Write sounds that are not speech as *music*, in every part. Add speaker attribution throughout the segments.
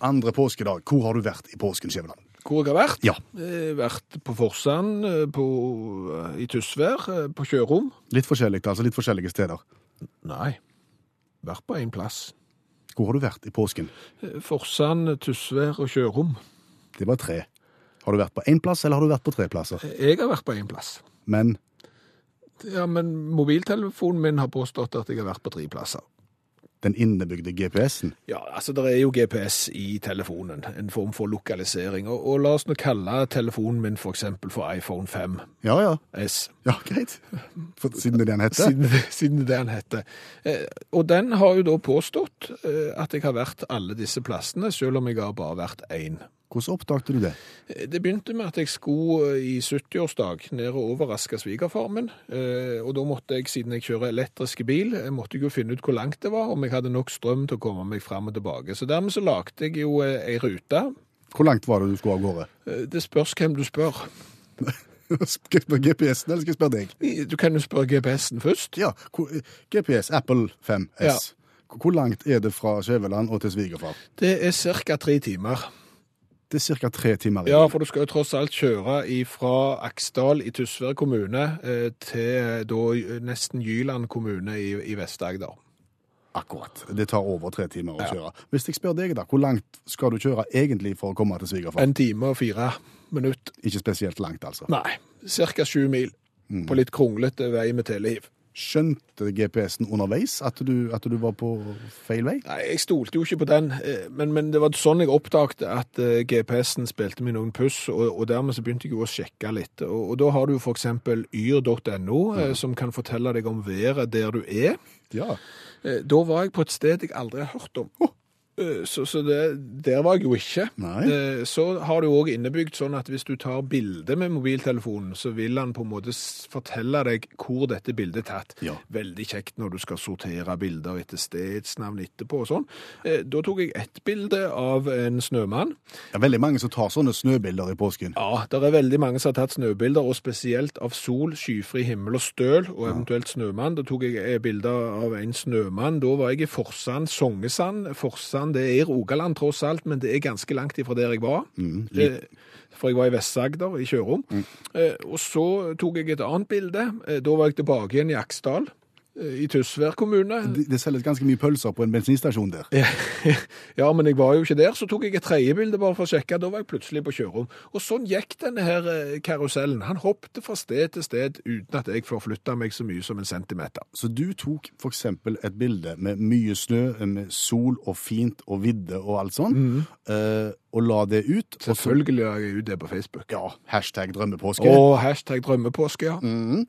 Speaker 1: Andre påskedag, hvor har du vært i påsken, Skjæveland?
Speaker 2: Hvor jeg har vært?
Speaker 1: Ja.
Speaker 2: Jeg har vært på Forsand, eh, på, i Tysvær, eh, på Kjørom.
Speaker 1: Litt forskjellig, altså litt forskjellige steder.
Speaker 2: Nei, vært på én plass.
Speaker 1: Hvor har du vært i påsken?
Speaker 2: Eh, Forsand, Tysvær og Kjørom.
Speaker 1: Det var tre. Har du vært på én plass, eller har du vært på tre plasser?
Speaker 2: Jeg har vært på én plass.
Speaker 1: Men
Speaker 2: Ja, men mobiltelefonen min har påstått at jeg har vært på tre plasser.
Speaker 1: Den innebygde GPS-en
Speaker 2: Ja, altså det er jo GPS i telefonen, en form for lokalisering. Og, og la oss nå kalle telefonen min for eksempel for iPhone 5
Speaker 1: Ja, ja.
Speaker 2: S,
Speaker 1: Ja, greit. For, siden det er det den heter.
Speaker 2: siden, siden det er det den heter. Eh, og den har jo da påstått eh, at jeg har vært alle disse plassene, selv om jeg har bare vært én.
Speaker 1: Hvordan oppdaget du det?
Speaker 2: Det begynte med at jeg skulle eh, i 70-årsdag ned og overraske svigerfarmen. Eh, Og da måtte jeg, siden jeg kjører elektriske bil, jeg måtte jo finne ut hvor langt det var, om jeg hadde nok strøm til å komme meg fram og tilbake. Så dermed så lagde jeg jo eh, ei rute.
Speaker 1: Hvor langt var det du skulle av gårde?
Speaker 2: Det spørs hvem du spør. *laughs*
Speaker 1: Skal jeg spørre GPS-en, eller skal jeg spørre deg?
Speaker 2: Du kan jo spørre GPS-en først.
Speaker 1: Ja, GPS Apple 5S.
Speaker 2: Ja.
Speaker 1: Hvor langt er det fra Skjæveland og til svigerfar?
Speaker 2: Det er ca. tre timer.
Speaker 1: Det er ca. tre timer.
Speaker 2: Ja, for du skal jo tross alt kjøre fra Aksdal i Tysvær kommune eh, til da nesten Jyland kommune i, i Vest-Agder.
Speaker 1: Akkurat. Det tar over tre timer å kjøre. Hvis jeg spør deg, da, hvor langt skal du kjøre egentlig for å komme til svigerfar?
Speaker 2: En time og fire minutter.
Speaker 1: Ikke spesielt langt, altså.
Speaker 2: Nei, ca. sju mil på litt kronglete vei med telehiv.
Speaker 1: Skjønte GPS-en underveis at du, at du var på feil vei?
Speaker 2: Nei, Jeg stolte jo ikke på den, eh, men, men det var sånn jeg oppdaget at eh, GPS-en spilte meg noen puss, og, og dermed så begynte jeg jo å sjekke litt. Og, og da har du eksempel yr.no, ja. som kan fortelle deg om været der du er.
Speaker 1: Ja.
Speaker 2: Eh, Da var jeg på et sted jeg aldri har hørt om. Eh, Så, så det, der var jeg jo ikke.
Speaker 1: Nei.
Speaker 2: Eh, Så har du òg innebygd sånn at hvis du tar bilde med mobiltelefonen, så vil han på en måte fortelle deg hvor dette bildet er tatt.
Speaker 1: Ja.
Speaker 2: Veldig kjekt når du skal sortere bilder etter stedsnavn etterpå og sånn. Eh, Da tok jeg ett bilde av en snømann.
Speaker 1: Det er veldig mange som tar sånne snøbilder i påsken.
Speaker 2: Ja, det er veldig mange som har tatt snøbilder, og spesielt av sol, skyfri himmel og støl, og eventuelt snømann. Da tok jeg eh, bilder av en snømann. Da var jeg i Forsand, Songesand. Forsand det er i Rogaland tross alt, men det er ganske langt ifra der jeg var. Eh, For jeg var i Vest-Agder, i Kjørom. Mm. Og så tok jeg et annet bilde. Eh, Da var jeg tilbake igjen i Aksdal, eh, i Tysvær kommune.
Speaker 1: Det, det selges ganske mye pølser på en bensinstasjon der. *laughs*
Speaker 2: Ja, men jeg var jo ikke der. Så tok jeg et tredje bilde bare for å sjekke. Da var jeg plutselig på kjørom. Og sånn gikk denne her eh, karusellen. Han hoppte fra sted til sted uten at jeg forflytta meg så mye som en centimeter.
Speaker 1: Så du tok eksempel et bilde med mye snø, med sol og fint og vidde og alt sånt, eh, og la det ut.
Speaker 2: Selvfølgelig la jeg ut det på Facebook.
Speaker 1: Ja, hashtag drømmepåske.
Speaker 2: Og hashtag drømmepåske, ja.
Speaker 1: Mm.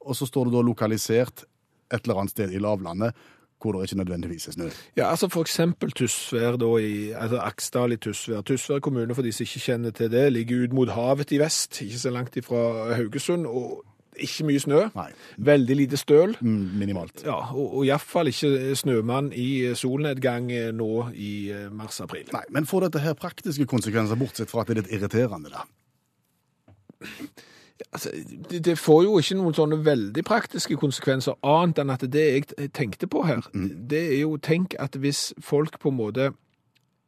Speaker 1: Og så står det da lokalisert et eller annet sted i lavlandet hvor det ikke nødvendigvis er snø.
Speaker 2: Ja, altså for eksempel Tysvær da i, altså Aksdal i Tysvær. Tysvær kommune, for de som ikke kjenner til det, ligger ut mot havet i vest, ikke så langt ifra Haugesund, og ikke mye snø.
Speaker 1: Nei.
Speaker 2: Veldig lite støl.
Speaker 1: Mm, minimalt.
Speaker 2: Ja, og, og iallfall ikke snømann i solnedgang eh, nå i eh, mars-april.
Speaker 1: Nei, men får dette her praktiske konsekvenser, bortsett fra at det er litt irriterende, da?
Speaker 2: Altså, det, det får jo ikke noen sånne veldig praktiske konsekvenser, annet enn at det jeg tenkte på her, det er jo tenk at hvis folk på en måte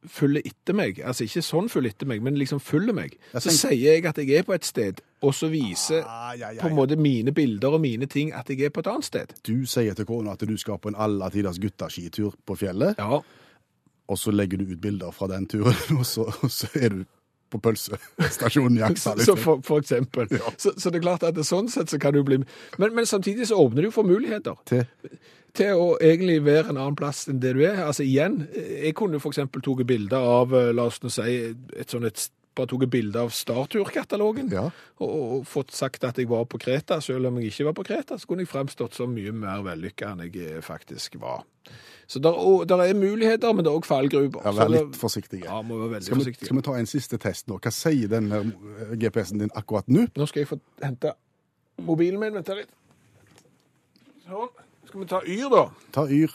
Speaker 2: følger etter meg, altså ikke sånn følger etter meg, men liksom følger meg, så sier jeg at jeg er på et sted, og så viser
Speaker 1: Ah, ja, ja,
Speaker 2: på en måte mine bilder og mine ting at jeg er på et annet sted.
Speaker 1: Du sier til kona at du skal på en alle tiders guttaskitur på fjellet,
Speaker 2: Ja,
Speaker 1: og så legger du ut bilder fra den turen, *laughs* og så, og så er du på pølsestasjonen i *laughs* Aksa.
Speaker 2: så for, for eksempel. Så, så det er klart at det, sånn sett så kan du bli... Men, men samtidig så åpner det jo for muligheter.
Speaker 1: Til
Speaker 2: til å egentlig være en annen plass enn det du er. Altså igjen, jeg kunne f.eks. tatt bilder av, eh, la oss nå si, et sånn et bare tok et bilde av Startur-katalogen
Speaker 1: Ja.
Speaker 2: og, og fått sagt at jeg var på Kreta, selv om jeg ikke var på Kreta, så kunne jeg fremstått som mye mer vellykka enn jeg eh, faktisk var. Så der, og, der er muligheter, men det er òg fallgruver.
Speaker 1: Ja, Vær litt forsiktige.
Speaker 2: Ja, må være veldig
Speaker 1: Skal vi,
Speaker 2: forsiktig.
Speaker 1: skal vi ta en siste test nå? Hva sier den eh, GPS-en din akkurat nå?
Speaker 2: Nå skal jeg få hente mobilen min. Vent litt. Sånn. Skal vi ta Yr, da?
Speaker 1: Ta Yr,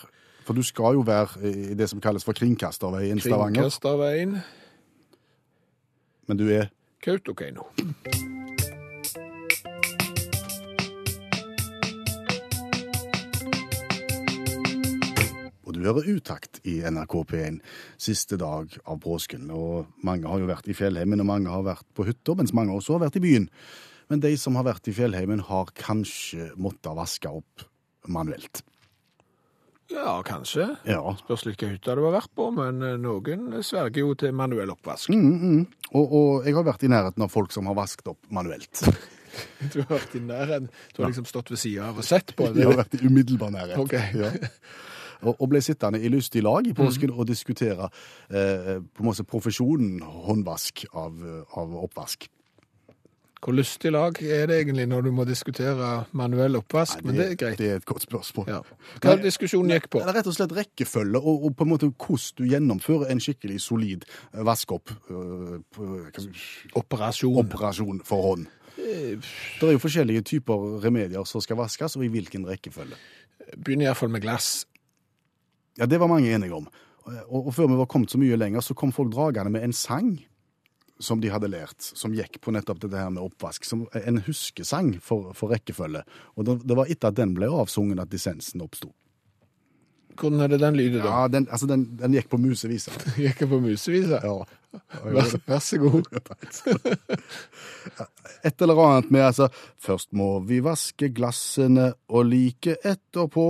Speaker 1: for du skal jo være i det som kalles for Kringkasterveien Stavanger.
Speaker 2: Kringkasterveien.
Speaker 1: Men du er
Speaker 2: Kautokeino.
Speaker 1: Og du hører utakt i NRK P1 siste dag av påsken. Og mange har jo vært i fjellheimen, og mange har vært på hytta, mens mange også har vært i byen. Men de som har vært i fjellheimen, har kanskje måttet vaske opp manuelt.
Speaker 2: Ja, kanskje.
Speaker 1: Ja.
Speaker 2: Spørs hvilken hytte du har vært på, men eh, noen sverger jo til manuell oppvask.
Speaker 1: Mm, mm. Og, og jeg har vært i nærheten av folk som har vasket opp manuelt. *laughs*
Speaker 2: Du har vært i nærheten. Du har liksom stått ved sida av og sett på *laughs* det.
Speaker 1: Jeg har vært i umiddelbar nærhet.
Speaker 2: Ok.
Speaker 1: Ja. Og, og ble sittende i lystig lag i påsken og diskutere eh, på en måte profesjonen håndvask av, av oppvask.
Speaker 2: Hvor lystig lag er det egentlig når du må diskutere manuell oppvask? Men det er greit.
Speaker 1: Det er et godt spørsmål.
Speaker 2: Ja. Hva er diskusjonen gikk på?
Speaker 1: Det er rett og slett rekkefølge, og, og på en måte hvordan du gjennomfører en skikkelig solid vaskeopp... eh, hva skal vi-
Speaker 2: Operasjon.
Speaker 1: operasjon for hånd. Det er jo forskjellige typer remedier som skal vaskes, og i hvilken rekkefølge.
Speaker 2: Begynner iallfall med glass.
Speaker 1: Ja, Det var mange enige om. Og, og før vi var kommet så mye lenger, så kom folk dragende med en sang som de hadde lært, som gikk på nettopp dette her med oppvask. Som en huskesang for, for rekkefølge. Og det, det var etter at den ble avsungen at dissensen oppsto.
Speaker 2: Hvordan er det den lyder, da?
Speaker 1: Ja, den, altså den, den gikk på musevisa. *laughs*
Speaker 2: Gikk på musevisa?
Speaker 1: Ja.
Speaker 2: Vær, vær så god. *laughs*
Speaker 1: Et eller annet med altså Først må vi vaske glassene, og like etterpå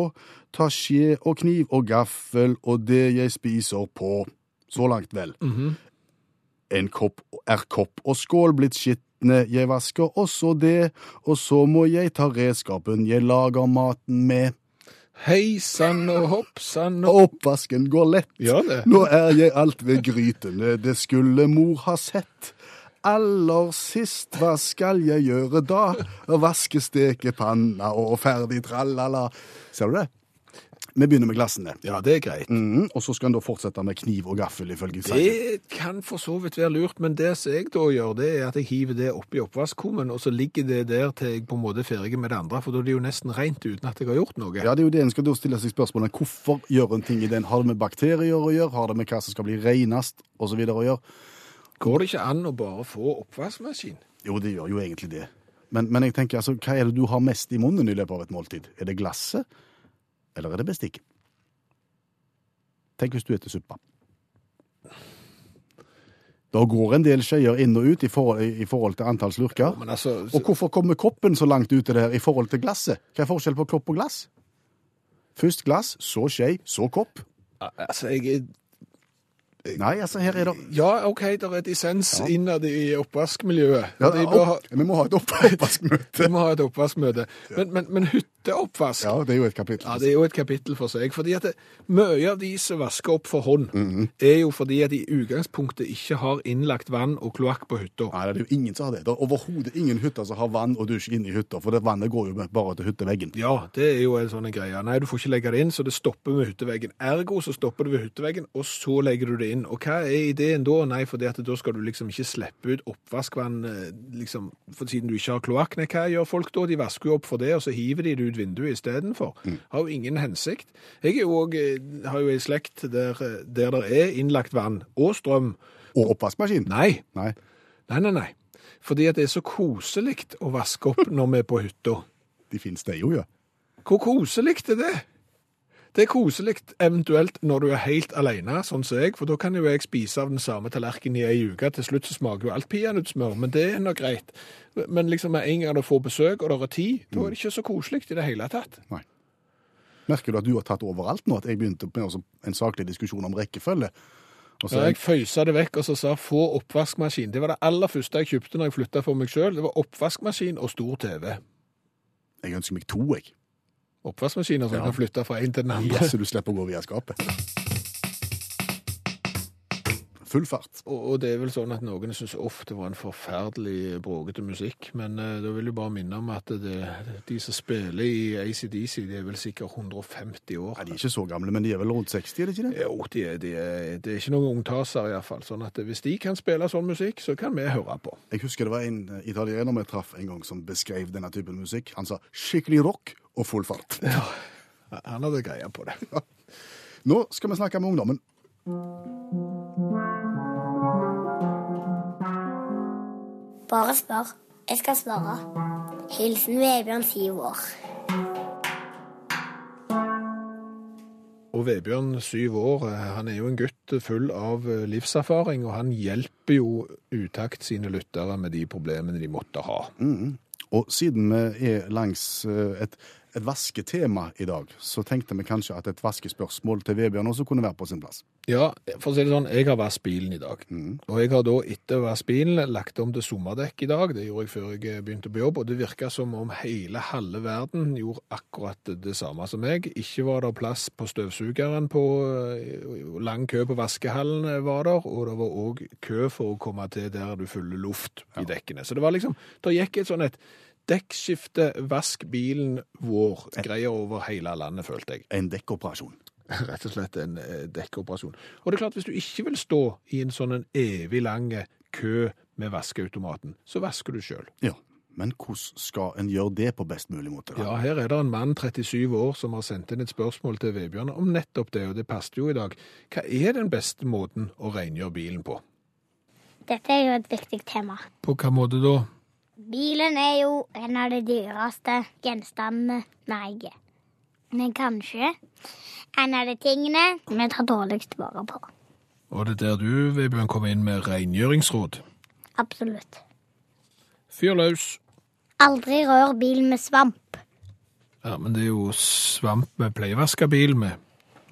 Speaker 1: ta skje og kniv og gaffel og det jeg spiser på. Så langt, vel. En kopp er kopp og skål blitt skitne, jeg vasker også det, og så må jeg ta redskapen jeg lager maten med.
Speaker 2: Hei sann og hopp sann og
Speaker 1: Oppvasken går lett.
Speaker 2: Ja, det?
Speaker 1: Nå er jeg alt ved grytene, det skulle mor ha sett. Aller sist, hva skal jeg gjøre da? Vaske stekepanna og ferdig tralala. Ser du det? Vi begynner med glassene.
Speaker 2: Ja, det er greit.
Speaker 1: Mhm, og så skal en da fortsette med kniv og gaffel, ifølge sangen.
Speaker 2: Det kan for så vidt være lurt, men det som jeg da gjør, det er at jeg hiver det oppi oppvaskkummen, og så ligger det der til jeg på en måte er ferdig med det andre, for da er det jo nesten rent uten at jeg har gjort noe.
Speaker 1: Ja, det er jo det en skal da stille seg spørsmålet. Hvorfor gjør en ting i den? Har det med bakterier å gjøre? Har det med hva som skal bli renest, osv. å gjøre?
Speaker 2: Går det ikke an å bare få oppvaskmaskin?
Speaker 1: Jo, det gjør jo egentlig det. Men, men jeg tenker, altså, hva er det du har mest i munnen i løpet av et måltid? Er det glasset, eller er det bestikket? Tenk hvis du spiser suppa. Da går en del skeier inn og ut i forhold, i forhold til antall slurker.
Speaker 2: Ja, altså,
Speaker 1: Og hvorfor kommer koppen så langt ute der i forhold til glasset? Hva er forskjell på kopp og glass? Først glass, så skje, så kopp.
Speaker 2: altså jeg
Speaker 1: Nei, altså, her er det
Speaker 2: Ja, OK, det er dissens innad i oppvaskmiljøet.
Speaker 1: ja,
Speaker 2: opp... ha,
Speaker 1: Vi må ha et opp- oppvaskmøte.
Speaker 2: vi må ha et oppvaskmøte. Men, men, men hytteoppvask
Speaker 1: Ja, det er jo et kapittel.
Speaker 2: Ja, det er jo et kapittel for seg. fordi at det, Mye av de som vasker opp for hånd, er jo fordi at de i utgangspunktet ikke har innlagt vann og kloakk på hytta.
Speaker 1: Nei, det er jo ingen som har det. Det er overhodet ingen hytter som har vann og dusj inne i hytta, for det vannet går jo bare til hytteveggen.
Speaker 2: Ja, det er jo en sånn greie. Nei, du får ikke legge det inn, så det stopper ved hytteveggen. Ergo så stopper det ved hytteveggen, og så legger du det inn. Og hva er ideen da? Nei, fordi da skal du liksom ikke slippe ut oppvaskvann eh, liksom, for siden du ikke har kloakk. Nei, hva gjør folk da? De vasker jo opp for det, og så hiver de det ut vinduet istedenfor. Har jo ingen hensikt. Jeg også, eh, har jo ei slekt der, eh, der det er innlagt vann og strøm.
Speaker 1: Og oppvaskmaskin.
Speaker 2: Nei,
Speaker 1: Nei.
Speaker 2: nei, nei. nei. Fordi det er så koselig å vaske opp når vi er på hytta.
Speaker 1: De finnes det jo, ja.
Speaker 2: Hvor koselig er det? Det er koselig eventuelt når du er helt alene, sånn som jeg, for da kan jo jeg spise av den samme tallerkenen i ei uke. Til slutt så smaker jo alt peanøttsmør, men det er nå greit. Men liksom med en gang du får besøk, og det er tid, da er det ikke så koselig i det hele tatt.
Speaker 1: Nei. Merker du at du har tatt overalt nå? At jeg begynte med en saklig diskusjon om rekkefølge? Så
Speaker 2: ja, jeg føysa det vekk og så sa få oppvaskmaskin. Det var det aller første jeg kjøpte når jeg flytta for meg sjøl. Det var oppvaskmaskin og stor TV.
Speaker 1: jeg ønsker meg to, jeg.
Speaker 2: Oppvaskmaskiner som
Speaker 1: Ja.
Speaker 2: kan flytte fra en til den andre.
Speaker 1: Så du slipper å gå via skapet. Full fart.
Speaker 2: Og, og det er vel sånn at noen syns ofte var en forferdelig bråkete musikk, men uh, da vil jeg bare minne om at det, de som spiller i ACDC, de er vel sikkert 150 år.
Speaker 1: Ja, de er ikke så gamle, men de er vel rundt 60, er det ikke det?
Speaker 2: Jo, de er, de er, det er ikke noen ungtaser iallfall. Sånn at hvis de kan spille sånn musikk, så kan vi høre på.
Speaker 1: Jeg husker det var en eh, italiener vi traff en gang som beskrev denne typen musikk. Han sa skikkelig rock og full fart.
Speaker 2: Han hadde greie på det.
Speaker 1: Nå skal vi snakke med ungdommen.
Speaker 3: Bare spør. Jeg skal svare. Hilsen Vebjørn, syv år.
Speaker 2: Og Vebjørn, syv år, han er jo en gutt full av livserfaring, og han hjelper jo utakt sine lyttere med de problemene de måtte ha.
Speaker 1: Og siden vi er langs eh, et, et vasketema i dag, så tenkte vi kanskje at et vaskespørsmål til Vebjørn også kunne være på sin plass.
Speaker 2: Ja, for å si det sånn, jeg har vasket bilen i dag. Og jeg har da etter å vaske bilen lagt om til sommerdekk i dag. Det gjorde jeg før jeg begynte på jobb, og det virka som om hele halve verden gjorde akkurat det samme som meg. Ikke var det plass på støvsugeren på eh, Lang kø på vaskehallen var der, og det var òg kø for å komme til der du fyller luft i dekkene. Så det var liksom Det gikk et sånn et dekkskifte, vask bilen vår, greier over hele landet, følte jeg
Speaker 1: En dekkoperasjon. *laughs*
Speaker 2: rett og slett en eh, dekkoperasjon. Og det er klart, hvis du ikke vil stå i en sånn en evig lang kø med vaskeautomaten, så vasker du sjøl.
Speaker 1: Ja, men hvordan skal en gjøre det på best mulig måte? da?
Speaker 2: Ja, her er det en mann, 37 år, som har sendt inn et spørsmål til Vebjørn om nettopp det, og det passet jo i dag. Hva er den beste måten å rengjøre bilen på?
Speaker 3: Dette er jo et viktig tema.
Speaker 2: På hva måte da?
Speaker 3: Bilen er jo en av de dyreste gjenstandene vi eier. Men kanskje en av de tingene vi tar dårligst vare på.
Speaker 2: Og det er der du, Vebjørn, kommer inn med rengjøringsråd.
Speaker 3: Absolutt.
Speaker 2: Fyr løs.
Speaker 3: Aldri rør bilen med svamp.
Speaker 2: Ja, men det er jo svamp vi pleier å vaske bil med.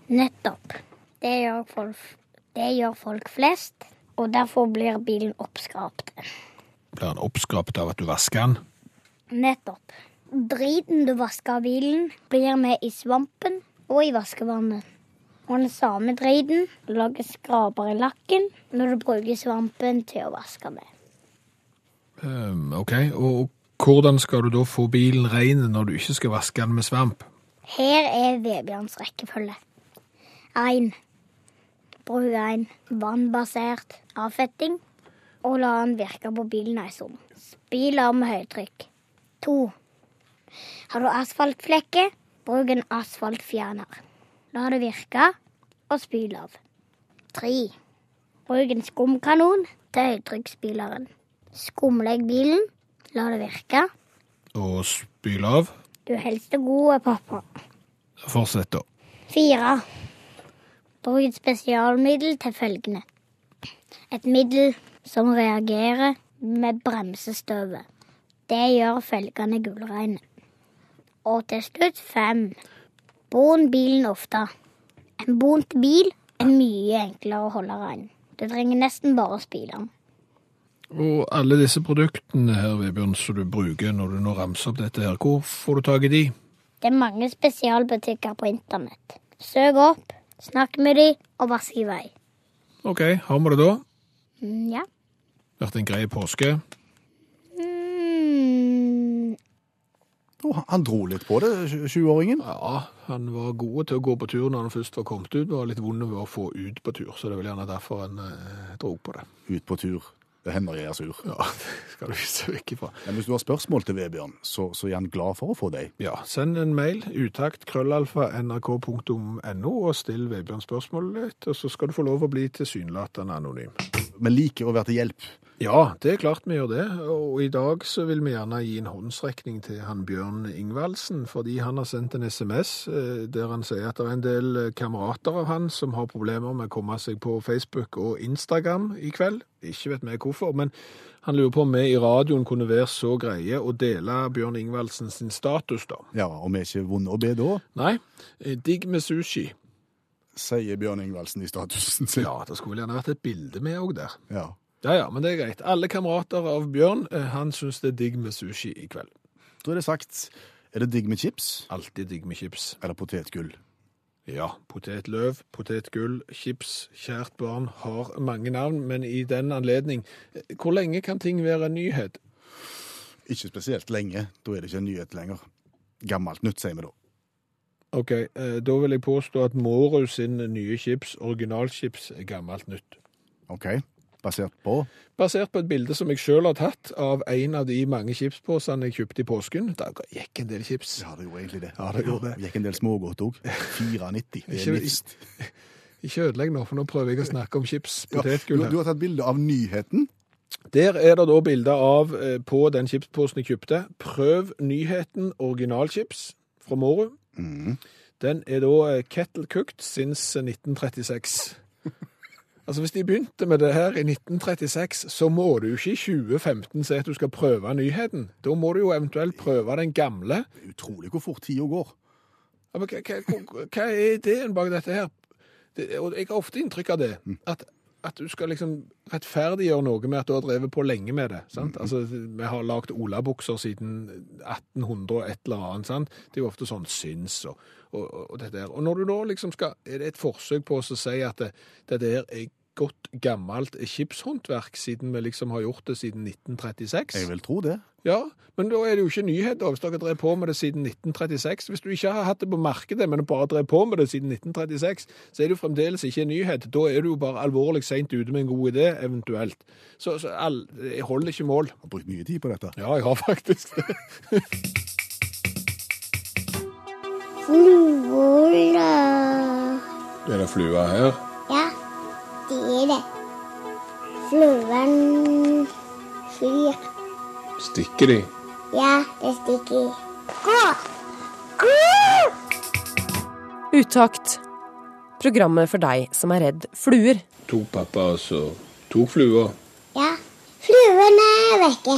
Speaker 3: Nettopp. Det gjør folk, det gjør folk flest, og derfor blir bilen oppskrapt.
Speaker 2: Blir den oppskrapt av at du vasker den?
Speaker 3: Nettopp. Driten du vasker av bilen, blir med i svampen og i vaskevannet. Og den samme driten lager skraper i lakken når du bruker svampen til å vaske med.
Speaker 2: Um, ok, og hvordan skal du da få bilen ren når du ikke skal vaske den med svamp?
Speaker 3: Her er Vebjørns rekkefølge. 1. Bruk en vannbasert avfetting og la den virke på bilen en stund. Spil av med høytrykk. To. Har du asfaltflekker, bruk en asfaltfjerner. La det virke, og spyl av. Tre. Bruk en skumkanon til høytrykksspyleren. Skumlegg bilen, la det virke.
Speaker 2: Og spyl av?
Speaker 3: Du er helst god, pappa.
Speaker 2: Fortsett da.
Speaker 3: Fire. Bruk et spesialmiddel til følgende. Et middel som reagerer med bremsestøvet. Det gjør felgene gulreine. Og til slutt fem. Bon bilen ofte. En bont bil er mye enklere å holde rein. Du trenger nesten bare å spyle den.
Speaker 2: Og alle disse produktene her, Vebjørn, som du bruker når du nå ramser opp dette her, hvor får du tak i de?
Speaker 3: Det er mange spesialbutikker på internett. Søk opp, snakk med de, og vask i vei.
Speaker 2: Ok, har vi det da?
Speaker 3: Mm, ja.
Speaker 2: Vært en grei påske?
Speaker 3: Mm,
Speaker 1: han dro litt på det, 20-åringen.
Speaker 2: Ja, han var god til å gå på tur når han først var kommet ut. Var litt vond ved å få ut på tur, så det er vel gjerne derfor han eh, dro på det.
Speaker 1: Ut på tur. Det hender jeg er sur.
Speaker 2: Ja, *laughs* det skal du ikke se vekk ifra.
Speaker 1: Men hvis du har spørsmål til Vebjørn, så, så er han glad for å få deg.
Speaker 2: Ja, send en mail, utakt, krøllalfa, nrk.no, og still Vebjørn spørsmålet ditt, og så skal du få lov å bli tilsynelatende anonym.
Speaker 1: Vi liker å være til hjelp.
Speaker 2: Ja, det er klart vi gjør det, og i dag så vil vi gjerne gi en håndsrekning til han Bjørn Ingvaldsen, fordi han har sendt en sms eh, der han sier at det er en del eh, kamerater av han som har problemer med å komme seg på Facebook og Instagram i kveld. Ikke vet vi hvorfor, men han lurer på om vi i radioen kunne være så greie å dele Bjørn Ingvaldsen sin status da.
Speaker 1: Ja, og vi er ikke vonde å be da,
Speaker 2: Nei, eh, digg med sushi.
Speaker 1: sier Bjørn Ingvaldsen i statusen sin.
Speaker 2: Ja, det skulle vel gjerne vært et bilde med òg der.
Speaker 1: Ja.
Speaker 2: Ja ja, men det er greit. Alle kamerater av Bjørn, eh, han syns det er digg med sushi i kveld.
Speaker 1: Da er det sagt, er det digg med chips
Speaker 2: Alltid digg med chips.
Speaker 1: eller potetgull?
Speaker 2: Ja, potetløv, potetgull, chips, kjært barn har mange navn, men i den anledning, eh, hvor lenge kan ting være en nyhet?
Speaker 1: Ikke spesielt lenge. Da er det ikke en nyhet lenger. Gammelt nytt, sier vi da.
Speaker 2: Ok, eh, da vil jeg påstå at Mårud sin nye chips, originalchips, er gammelt nytt.
Speaker 1: OK? Basert på
Speaker 2: Basert på et bilde som jeg selv har tatt av en av de mange chipsposene jeg kjøpte i påsken. Da gikk en del chips.
Speaker 1: Ja, det gjorde egentlig det.
Speaker 2: Ja, det gjorde det.
Speaker 1: Gikk en del smågodt òg. 94, Det er minst. *laughs*
Speaker 2: Ikke ødelegg nå, for nå prøver jeg å snakke om chips,
Speaker 1: Ja, du, du har tatt bilde av nyheten.
Speaker 2: Der er det da bilde av eh, på den chipsposen jeg kjøpte. Prøv nyheten originalchips fra Mårud.
Speaker 1: Mm.
Speaker 2: Den er da eh, kettle cooked since 1936. *laughs* Altså Hvis de begynte med det her i 1936, så må du ikke i 2015 si at du skal prøve nyheten. Da må du jo eventuelt prøve den gamle.
Speaker 1: Det utrolig hvor fort tida går.
Speaker 2: Ja, men hva, er ideen bak dette her? Det, og jeg har ofte inntrykk av det. At, at du skal liksom rettferdiggjøre noe med at du har drevet på lenge med det. sant? Altså, Vi har lagd olabukser siden 1800 og et eller annet. sant? Det er jo ofte sånn syns og, og, og. Og når du da liksom skal Er det et forsøk på å si at det, dette her er godt gammelt skipshåndverk, siden vi liksom har gjort det siden 1936?
Speaker 1: Jeg vil tro det.
Speaker 2: Ja, men da er det jo ikke nyhet hvis dere drev på med det siden 1936. Hvis du ikke har hatt det på markedet, men bare drev på med det siden 1936, så er det jo fremdeles ikke en nyhet. Da er du jo bare alvorlig sent ute med en god idé, eventuelt. Så, så all, jeg holder ikke mål.
Speaker 1: Jeg har brukt mye tid på dette.
Speaker 2: Ja, jeg har faktisk det.
Speaker 3: Fluer.
Speaker 2: Er det flua her?
Speaker 3: Det det. Fluen flyr.
Speaker 2: Stikker de?
Speaker 3: Ja, det stikker. Gå! Gå!
Speaker 4: Utakt. Programmet for deg som er redd fluer.
Speaker 2: Tok pappa altså to tok flua.
Speaker 3: Ja, Fluene er vekke.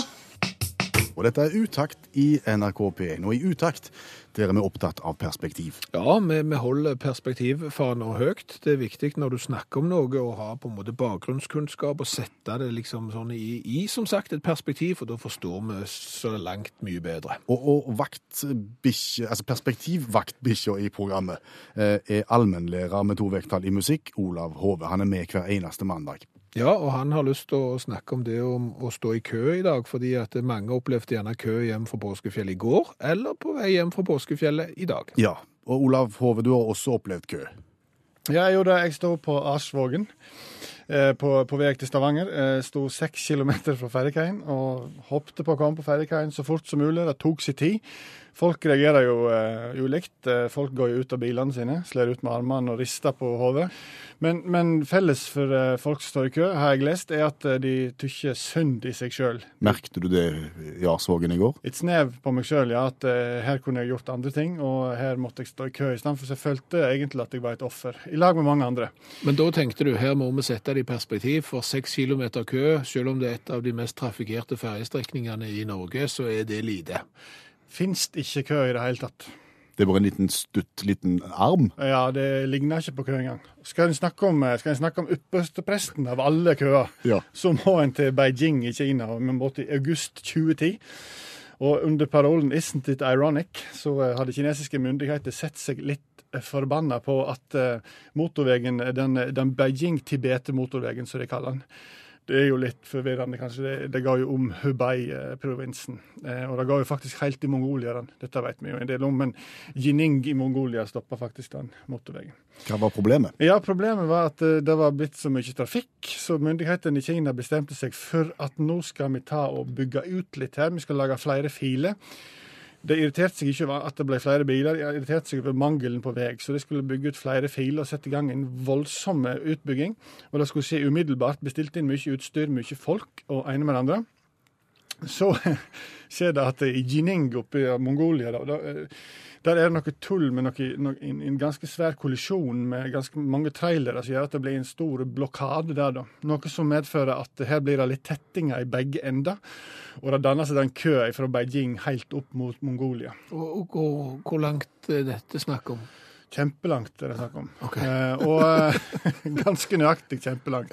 Speaker 1: Og dette er Utakt i NRK P1. Og i Utakt der er vi opptatt av perspektiv.
Speaker 2: Ja, vi, vi holder perspektivfana høyt. Det er viktig når du snakker om noe å ha på en måte bakgrunnskunnskap og sette det liksom sånn i, i som sagt et perspektiv, for da forstår vi så langt mye bedre.
Speaker 1: Og, og vaktbikkje, altså perspektivvaktbikkja i programmet eh, er allmennlærer med to vekttall i musikk, Olav Hove. Han er med hver eneste mandag.
Speaker 2: Ja, og han har lyst til å snakke om det om å stå i kø i dag, fordi at mange opplevde gjerne kø hjem fra påskefjellet i går, eller på vei hjem fra påskefjellet i dag.
Speaker 1: Ja, og Olav Hove, du har også opplevd kø.
Speaker 5: Ja, jeg gjorde det. Jeg står på Arsvågen på, på vei til Stavanger. Jeg sto seks kilometer fra ferjekaien og håpte på å komme på ferjekaien så fort som mulig. Det tok sin tid. Folk reagerer jo uh, ulikt. Eh, Folk går jo ut av bilene sine, slår ut med armene og rister på hodet. Men, men felles for uh, folk som står i kø, har jeg lest, er at eh, de tykker synd i seg sjøl.
Speaker 1: Merkte du det i Arsvågen i går?
Speaker 5: Et snev på meg sjøl, ja. At uh, her kunne jeg gjort andre ting, og her måtte jeg stå i kø istedenfor. Så jeg følte egentlig at jeg var et offer, i lag med mange andre.
Speaker 2: Men da tenkte du, her må vi sette det i perspektiv, for seks kilometer kø, selv om det er et av de mest trafikkerte ferjestrekningene i Norge, så er det lite.
Speaker 5: Fins ikke kø i det hele tatt.
Speaker 1: Det er bare en liten stutt, liten arm.
Speaker 5: Ja, det ligner ikke på kø engang. Skal en snakke om, skal en snakke om ypperstepresten av alle køer,
Speaker 1: Ja.
Speaker 5: så må en til Beijing i Kina, med vi i til august 2010. Og under parolen 'Isn't it ironic?' så eh, hadde kinesiske myndigheter sett seg litt eh, forbanna på at eh, motorveien, den, den Beijing-Tibet-motorveien, som de kaller den, det er jo litt forvirrende, kanskje. Det, det ga jo om Hubei-provinsen. Eh, og det ga jo faktisk helt i Mongolia. Den. Dette vet vi jo en del om, men Jining i Mongolia stoppa faktisk den motorveien.
Speaker 1: Hva var problemet?
Speaker 5: Ja, Problemet var at eh, det var blitt så mye trafikk, så myndighetene i Kina bestemte seg for at nå skal vi ta og bygge ut litt her. Vi skal lage flere filer. Det irriterte seg ikke over at det ble flere biler, det irriterte seg over mangelen på vei. Så de skulle bygge ut flere filer og sette i gang en voldsom utbygging. Og det skulle skje umiddelbart. Bestilte inn mye utstyr, mye folk og ene med det andre. Så *laughs* skjer det at i Jining oppe i Mongolia da, da, eh, der er det noe tull med noe, noe, en, en ganske svær kollisjon med ganske mange trailere som gjør at det blir en stor blokade der. da. Noe som medfører at her blir det litt tettinger i begge ender. Og det danner seg en kø fra Beijing helt opp mot Mongolia.
Speaker 2: Og, og, og hvor langt er dette snakk om?
Speaker 5: Kjempelangt er det snakk om. *laughs* Eh, og eh, *laughs* ganske nøyaktig kjempelangt.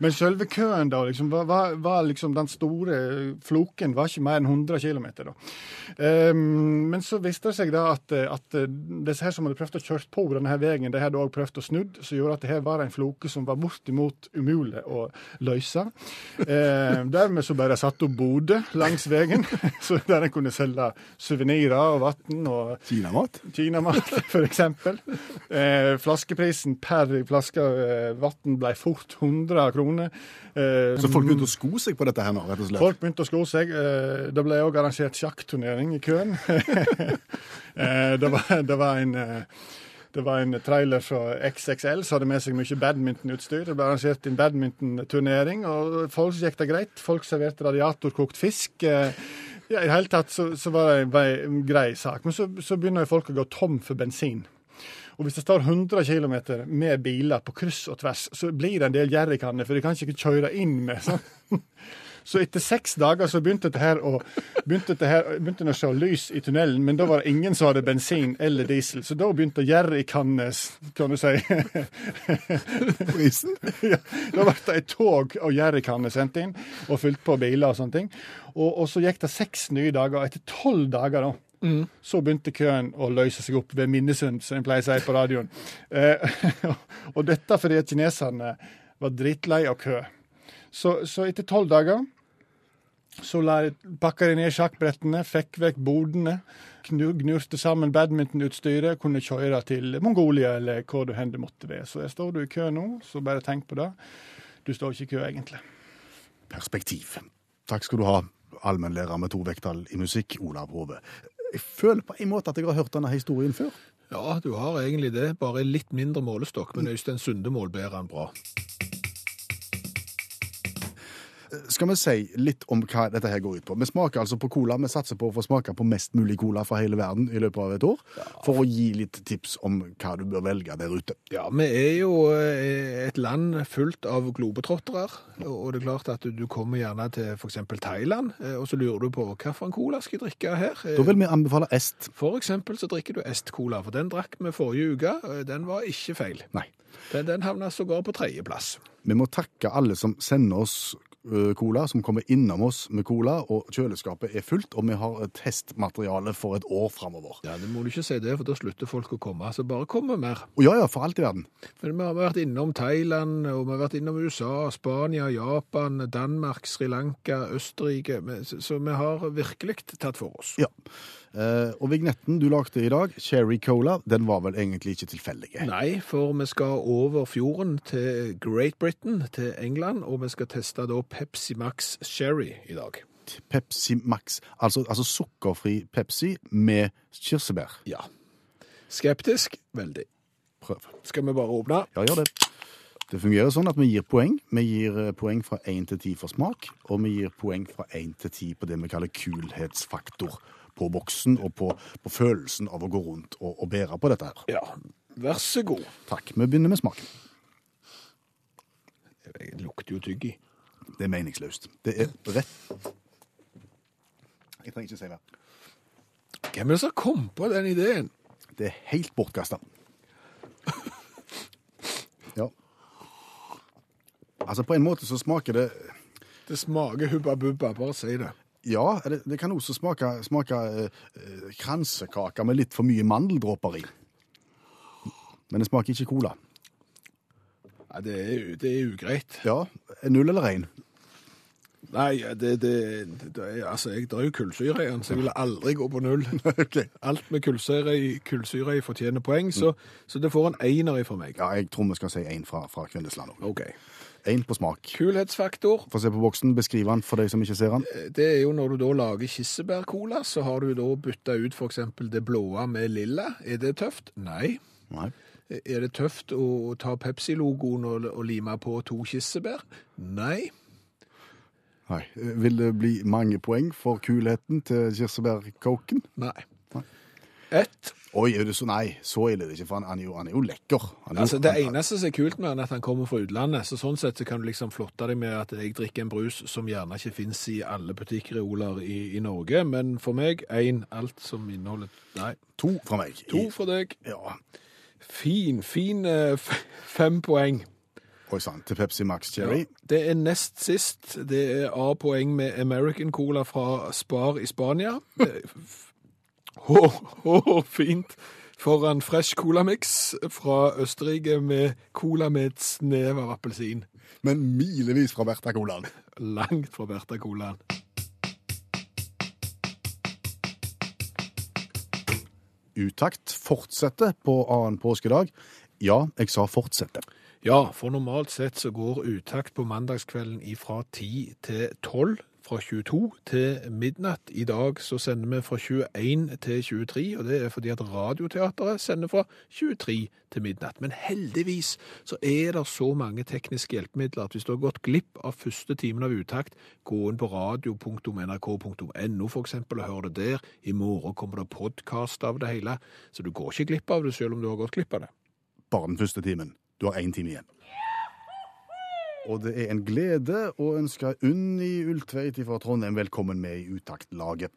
Speaker 5: Men selve køen da, liksom, var, var, liksom den store floken var ikke mer enn 100 km. Eh, men så viste det seg da at, at disse her som hadde prøvd å kjøre på denne her veien, de hadde også prøvd å snudd, som gjorde at det her var en floke som var bortimot umulig å løse. Eh, dermed så ble det satt opp boder langs veien, *laughs* der en kunne selge suvenirer og vann og
Speaker 1: Kinamat?
Speaker 5: Kinamat, for eksempel. Eh, flaskeprisen per flaske eh, vann ble fort 100 kroner. Eh,
Speaker 1: Så folk begynte å sko seg på dette her nå, rett og slett?
Speaker 5: Folk begynte å sko seg. Eh, Det ble òg arrangert sjakkturnering i køen. *laughs* Eh, Det var, det var en eh, det var en trailer fra XXL som hadde med seg mye badmintonutstyr. Det ble arrangert en badmintonturnering, og folk gikk det greit. Folk serverte radiatorkokt fisk. Eh, Ja, I det hele tatt så, så var det en grei sak. Men så, så begynner folk å gå tom for bensin. Og hvis det står 100 km med biler på kryss og tvers, så blir det en del jerrykanner, for de kan ikke kjøre inn med. sånn. *laughs* Så etter seks dager så begynte det her å begynte det her, begynte det å se lys i tunnelen, men da var det ingen som hadde bensin eller diesel. Så da begynte jerrykannes, kan du si. *laughs*
Speaker 1: Prisen? *laughs*
Speaker 5: ja, da ble det et tog av jerrykanner sendt inn, og fylt på biler og sånne ting. Og, og så gikk det seks nye dager, og etter tolv dager da, så begynte køen å løse seg opp ved Minnesund, som en pleier å si på radioen. Eh, *laughs* og dette fordi at kineserne var drittlei av kø. Så, så etter tolv dager så la, pakka de ned sjakkbrettene, fikk vekk bodene, gnurte sammen badmintonutstyret, kunne kjøre til Mongolia eller hvor du hen det måtte være. Så står du i kø nå, så bare tenk på det. Du står ikke i kø, egentlig.
Speaker 1: Perspektiv. Takk skal du ha, allmennlærer med to vekttall i musikk, Olav Hove. Jeg føler på en måte at jeg har hørt denne historien før.
Speaker 2: Ja, du har egentlig det, bare litt mindre målestokk, men Øystein Sunde målbærer han bra.
Speaker 1: Skal vi si litt om hva dette her går ut på? Vi smaker altså på cola. Vi satser på å få smake på mest mulig cola fra hele verden i løpet av et år, for å gi litt tips om hva du bør velge der ute.
Speaker 2: Ja, vi er jo eh, et land fullt av globetrottere, og det er klart at du kommer gjerne til eksempel Thailand, eh, og så lurer du på hva for en cola skal jeg drikke her?
Speaker 1: Da vil vi anbefale Est.
Speaker 2: For eksempel så drikker du Est-cola, for den drakk vi forrige uke, eh, den var ikke feil.
Speaker 1: Nei.
Speaker 2: Den, den havna sågar på tredjeplass.
Speaker 1: Vi må takke alle som sender oss cola, som kommer innom oss med cola, og kjøleskapet er fullt, og vi har testmateriale for et år framover.
Speaker 2: Ja, det må du ikke si det, for da slutter folk å komme, så bare kom med mer.
Speaker 1: Ja, ja, for alt i verden.
Speaker 2: Men vi har vært innom Thailand, og vi har vært innom USA, Spania, Japan, Danmark, Sri Lanka, Østerrike, så så vi har virkelig tatt for oss.
Speaker 1: Ja. Eh, og vignetten du lagde i dag, Cherry Cola, den var vel egentlig ikke tilfeldig.
Speaker 2: Nei, for vi skal over fjorden til Great Britain, til England, og vi skal teste da Pepsi Max Sherry i dag.
Speaker 1: Pepsi Max, altså, altså sukkerfri Pepsi med kirsebær.
Speaker 2: Ja. Skeptisk? Veldig.
Speaker 1: Prøv.
Speaker 2: Skal vi bare åpne?
Speaker 1: Ja, gjør det. Det fungerer sånn at vi gir poeng. Vi gir eh, poeng fra 1 til 10 for smak, og vi gir poeng fra 1 til 10 på det vi kaller kulhetsfaktor på boksen, og på, på følelsen av å gå rundt og, og bære på dette her.
Speaker 2: Ja. Vær så god.
Speaker 1: Takk. Vi begynner med smaken.
Speaker 2: Det lukter jo tygg i.
Speaker 1: Det er meningsløst. Det er rett Jeg trenger ikke si mer.
Speaker 2: Hvem er det som kom på den ideen?
Speaker 1: Det er helt bortkasta. Ja. Altså, på en måte så smaker det
Speaker 2: Det smaker hubba bubba, bare si det.
Speaker 1: Ja, det, det kan også smake, smake eh, eh, kransekake med litt for mye mandeldråper i. Men det smaker ikke cola.
Speaker 2: Ja, det er, det er ugreit.
Speaker 1: Ja, null eller én?
Speaker 2: Nei, det, det, det er, altså, jeg drar jo kullsyre i den, så jeg vil aldri gå på null. *laughs* Alt med kullsyre i, kullsyre i fortjener poeng, så, så det får en einer for meg.
Speaker 1: Ja, jeg tror vi skal si én fra, fra Kvinnesland òg.
Speaker 2: Ok.
Speaker 1: Én på smak.
Speaker 2: Kulhetsfaktor,
Speaker 1: Få se på boksen, beskriv den for deg som ikke ser den.
Speaker 2: det er jo når du da lager kirsebærcola, så har du da bytta ut eksempel det blåa med lilla. Er det tøft? Nei.
Speaker 1: Nei.
Speaker 2: Er det tøft å ta Pepsi-logoen og, og lime på to kirsebær? Nei.
Speaker 1: Nei. Vil det bli mange poeng for kulheten til kirsebærkoken?
Speaker 2: Nei.
Speaker 1: Nei.
Speaker 2: Ett.
Speaker 1: Oi, er det så, nei, så ille er det ikke, for han, han, er, jo, han er jo lekker. Er jo-
Speaker 2: Altså, det
Speaker 1: han-
Speaker 2: eneste som er kult med han, er at han kommer fra utlandet. Så sånn sett så kan du liksom flotte deg med at jeg drikker en brus som gjerne ikke finnes i alle butikkreoler i, i Norge. Men for meg, én alt som inneholder Nei,
Speaker 1: To fra meg.
Speaker 2: to for deg.
Speaker 1: Ja.
Speaker 2: Fin, fin eh, fem poeng.
Speaker 1: Oi sann, til Pepsi Max Cherry.
Speaker 2: Det er nest sist. Det er A-poeng med American Cola fra Spar i Spania. Hå, fint. Foran Fresh Colamix fra Østerrike med cola med et snev av appelsin.
Speaker 1: Men milevis fra Berta Colaen.
Speaker 2: Langt fra Berta Colaen.
Speaker 1: Utakt fortsetter på annen påskedag. Ja, jeg sa fortsette.
Speaker 2: Ja, for normalt sett så går uttakt på mandagskvelden fra ti til 12, fra 22 til midnatt. I dag så sender vi fra 21 til 23, og det er fordi at Radioteateret sender fra 23 til midnatt. Men heldigvis så er det så mange tekniske hjelpemidler at hvis du har gått glipp av første timen av utakt, gå inn på radio.nrk.no eksempel og hør det der. I morgen kommer det podkast av det hele, så du går ikke glipp av det selv om du har gått glipp av det.
Speaker 1: Bare den første timen. Du har én time igjen. Og det er en glede å ønske Unni Ulltveit fra Trondheim velkommen med i Utakt-laget.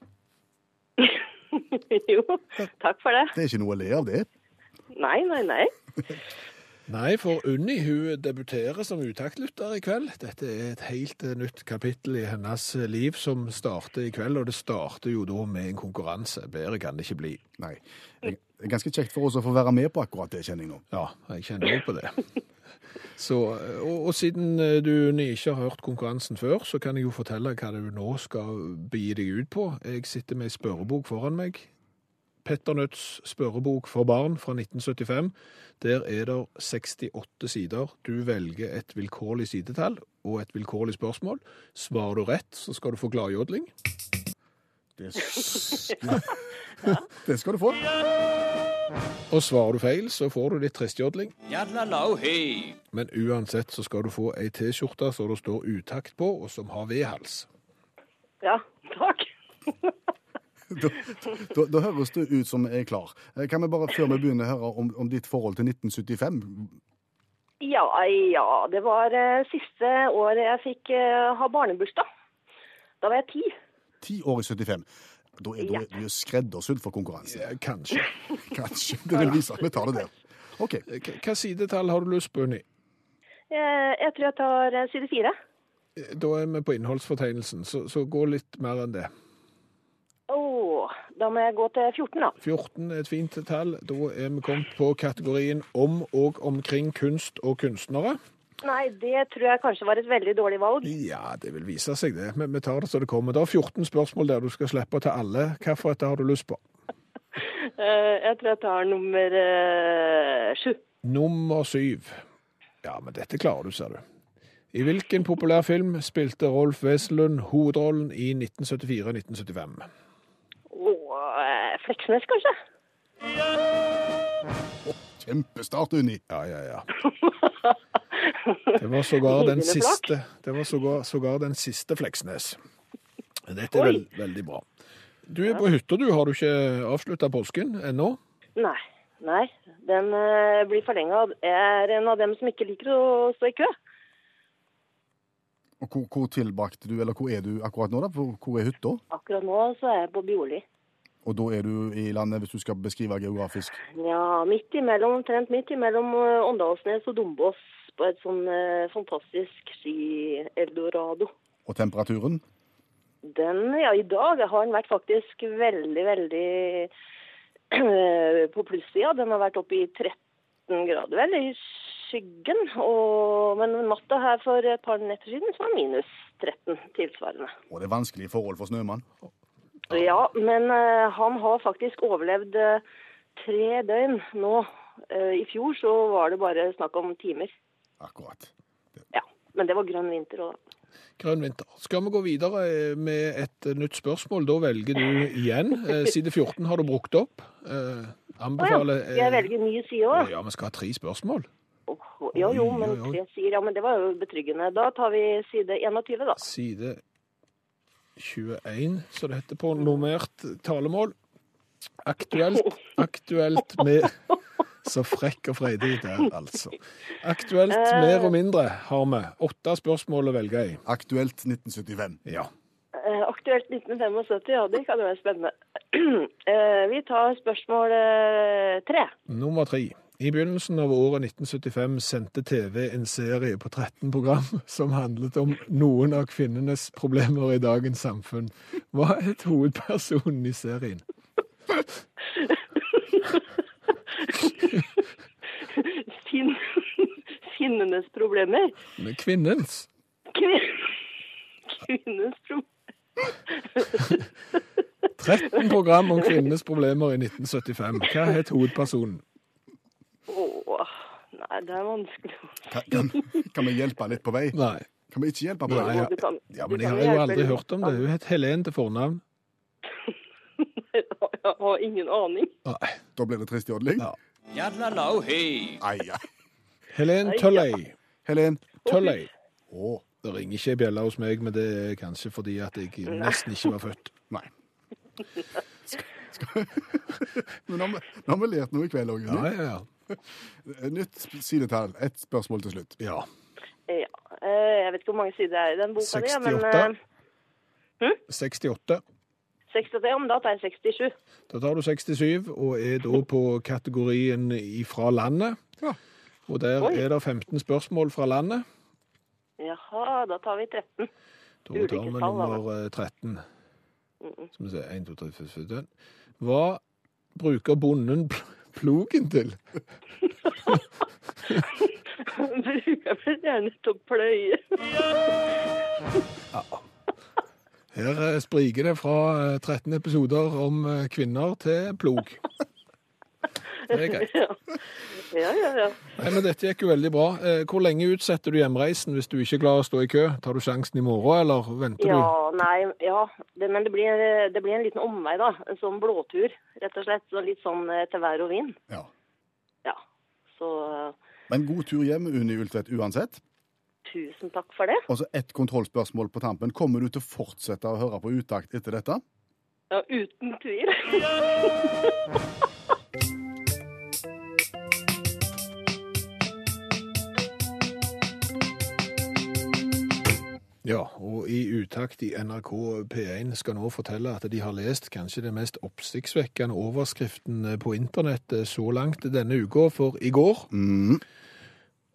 Speaker 1: *laughs*
Speaker 6: jo, takk for det.
Speaker 1: Det er ikke noe å le av, det.
Speaker 6: Nei, nei, nei. *laughs*
Speaker 2: Nei, for Unni hun debuterer som utaktlytter i kveld. Dette er et helt eh, nytt kapittel i hennes eh, liv som starter i kveld, og det starter jo da med en konkurranse. Bedre kan det ikke bli.
Speaker 1: Nei. Det er ganske kjekt for oss å få være med på akkurat det, kjenner jeg nå.
Speaker 2: Ja, jeg kjenner jo på det. *laughs* Så, og, og siden eh, du ikke har hørt konkurransen før, så kan jeg jo fortelle hva du nå skal begi deg ut på. Jeg sitter med ei spørrebok foran meg. Petter Nødts spørrebok for barn fra 1975. Der er det 68 sider. Du velger et vilkårlig sidetall og et vilkårlig spørsmål. Svarer du rett, så skal du få gladjodling.
Speaker 1: Det, det skal du få.
Speaker 2: Og svarer du feil, så får du litt tristjodling. Men uansett så skal du få ei T-skjorte som det står utakt på, og som har V-hals.
Speaker 6: Ja, takk.
Speaker 1: Da, da, da høres det ut som jeg er klar. Eh, Kan vi bare, før vi begynner, høre om, om ditt forhold til 1975?
Speaker 6: Ja, ja, det var eh, siste året jeg fikk eh, ha barnebursdag. Da var jeg ti.
Speaker 1: Ti år i 75. Da er, da er du skreddersydd for konkurranse.
Speaker 2: Ja, Kanskje. *laughs*
Speaker 1: Kanskje. Det vil vise at vi tar det der. OK.
Speaker 2: K- Hva sidetall har du lyst på, Unni?
Speaker 6: Eh, Jeg tror jeg tar eh, side fire.
Speaker 2: Da er vi på innholdsfortegnelsen, så, så gå litt mer enn det.
Speaker 6: Åh, da må jeg gå til 14 da.
Speaker 2: 14 er et fint tall. Da er vi kommet på kategorien om og omkring kunst og kunstnere.
Speaker 6: Nei, det tror jeg kanskje var et veldig dårlig valg.
Speaker 2: Ja, det vil vise seg det, men vi tar det så det kommer. Det er 14 spørsmål der du skal slippe å ta alle. Hvilket har du lyst på? *laughs*
Speaker 6: Eh, Jeg tror jeg tar nummer eh, sju.
Speaker 2: Nummer syv. Ja, men dette klarer du, ser du. I hvilken populær film spilte Rolf Wesenlund hovedrollen i 1974-1975?
Speaker 6: Åh, eh, Fleksnes kanskje?
Speaker 1: Kjempestart, Unni.
Speaker 2: Ja, ja, ja. Det var sågar den siste, det var sågar, sågar den siste Fleksnes. Dette er veld, veldig bra. Du er på hytta, du. Har du ikke avslutta påsken ennå?
Speaker 6: Nei, nei. Den eh, blir forlenga. Jeg er en av dem som ikke liker å stå i kø.
Speaker 1: Og hvor, hvor tilbrakte du, eller hvor er du akkurat nå? da? Hvor, er hytta?
Speaker 6: Akkurat nå så er jeg på Bioli.
Speaker 1: Og da er du i landet, hvis du skal beskrive geografisk.
Speaker 6: Ja, midt imellom, omtrent midt imellom eh, Åndalsnes og Dombås på et sånn eh, fantastisk ski-eldorado.
Speaker 1: Og temperaturen?
Speaker 6: Den, ja, i dag har den vært faktisk veldig, veldig *clears throat* på plussida. Den har vært oppe i 13 grader, vel, i skyggen. Og, men natta her for et par netter siden så var minus 13 tilsvarende.
Speaker 1: Og det er vanskelige forhold for snømann.
Speaker 6: Ja, men eh, han har faktisk overlevd eh, tre døgn nå. Eh, I fjor så var det bare snakk om timer.
Speaker 1: Akkurat.
Speaker 6: Ja, men det var grønn vinter òg, da.
Speaker 2: Grønn vinter. Skal vi gå videre med et nytt spørsmål? Da velger du igjen. Side 14 har du brukt opp. Anbefaler
Speaker 6: Å ja. Skal jeg velge ny side òg?
Speaker 2: Ja, vi skal ha tre spørsmål.
Speaker 6: Jo, jo, men tre sier Ja, men det var jo betryggende. Da tar vi side 21, da.
Speaker 2: Side 21, så det heter på normert talemål. Aktuelt, aktuelt med Så frekk og freidig der, altså. Aktuelt mer og mindre har vi. Åtte spørsmål å velge i.
Speaker 1: Aktuelt 1975.
Speaker 2: Ja.
Speaker 6: Eh, aktuelt 1975, ja, det kan jo være spennende. *clears throat* Eh, vi tar spørsmål eh, tre.
Speaker 2: Nummer tre. I begynnelsen av året 1975 sendte TV en serie på 13 program *laughs* som handlet om noen av kvinnenes problemer i dagens samfunn. Hva het hovedpersonen i serien?
Speaker 6: Finn, finnenes problemer.
Speaker 2: Med kvinnens.
Speaker 6: Kvin- *laughs* Kvinnens problemer.
Speaker 2: 13 program om kvinnenes problemer i 1975. Hva het hovedpersonen?
Speaker 6: Åh, nei, det er vanskelig.
Speaker 1: Kan, kan, *laughs* kan vi hjelpe litt på vei?
Speaker 2: Nei.
Speaker 1: Kan vi ikke hjelpe på
Speaker 2: Nei,
Speaker 1: vei?
Speaker 2: ja. Ja, men jeg har jo aldri hørt om det. Hun het Helen til fornavn. *laughs*
Speaker 6: Jeg har ingen aning.
Speaker 2: Nei.
Speaker 1: Da blir det trist jodling.
Speaker 2: Ja. Helen Tulley.
Speaker 1: Helen.
Speaker 2: Tulley.
Speaker 1: Oh.
Speaker 2: Det ringer ikke ei bjelle hos meg, men det er kanskje fordi at jeg nesten ikke var født.
Speaker 1: nei. *laughs* *laughs* Men nå har vi- lært noe i kveld òg.
Speaker 2: Ja, ja, ja. *laughs*
Speaker 1: Nytt sidetall. Ett spørsmål til slutt.
Speaker 2: ja.
Speaker 6: Ja, eh, jeg vet ikke hvor mange sider det er i den boka di, men
Speaker 2: 68.
Speaker 6: eh,
Speaker 2: 68.
Speaker 6: 68, ja, men da tar jeg 67.
Speaker 2: Da tar du 67, og er da på kategorien ifra landet.
Speaker 1: Ja.
Speaker 2: Og der
Speaker 6: Oi.
Speaker 2: er det 15 spørsmål fra landet.
Speaker 6: Jaha, da tar vi 13.
Speaker 2: Da tar vi nummer eh, 13. Skal vi se, 1, 2, 3, 4, 5, 6. Hva bruker bonden plogen til?
Speaker 6: Bruker vel gjerne til å pløye.
Speaker 2: Her eh, spriker det fra eh, 13 episoder om eh, kvinner til plog. Det er greit.
Speaker 6: Ja, ja, ja.
Speaker 2: Nei, men Dette gikk jo veldig bra. Eh, Hvor lenge utsetter du hjemreisen hvis du ikke klarer å stå i kø? Tar du sjansen i morgen, eller venter
Speaker 6: Ja,
Speaker 2: du?
Speaker 6: nei, ja. Det, men det blir, det blir en liten omvei, da. En sånn blåtur, rett og slett. Så litt sånn eh, til vær og vind.
Speaker 1: Ja.
Speaker 6: Ja. Så eh,
Speaker 1: Men god tur hjem, Unni Ultvedt, uansett.
Speaker 6: tusen takk for det.
Speaker 1: Og så ett kontrollspørsmål på tampen. Kommer du til å fortsette å høre på utakt etter dette?
Speaker 6: Ja, uten tvil. *laughs*
Speaker 2: Ja, og i utakt i NRK P1 skal nå fortelle at de har lest kanskje den mest oppsiktsvekkende overskriften på internett så langt denne uka, for i går
Speaker 1: Mm.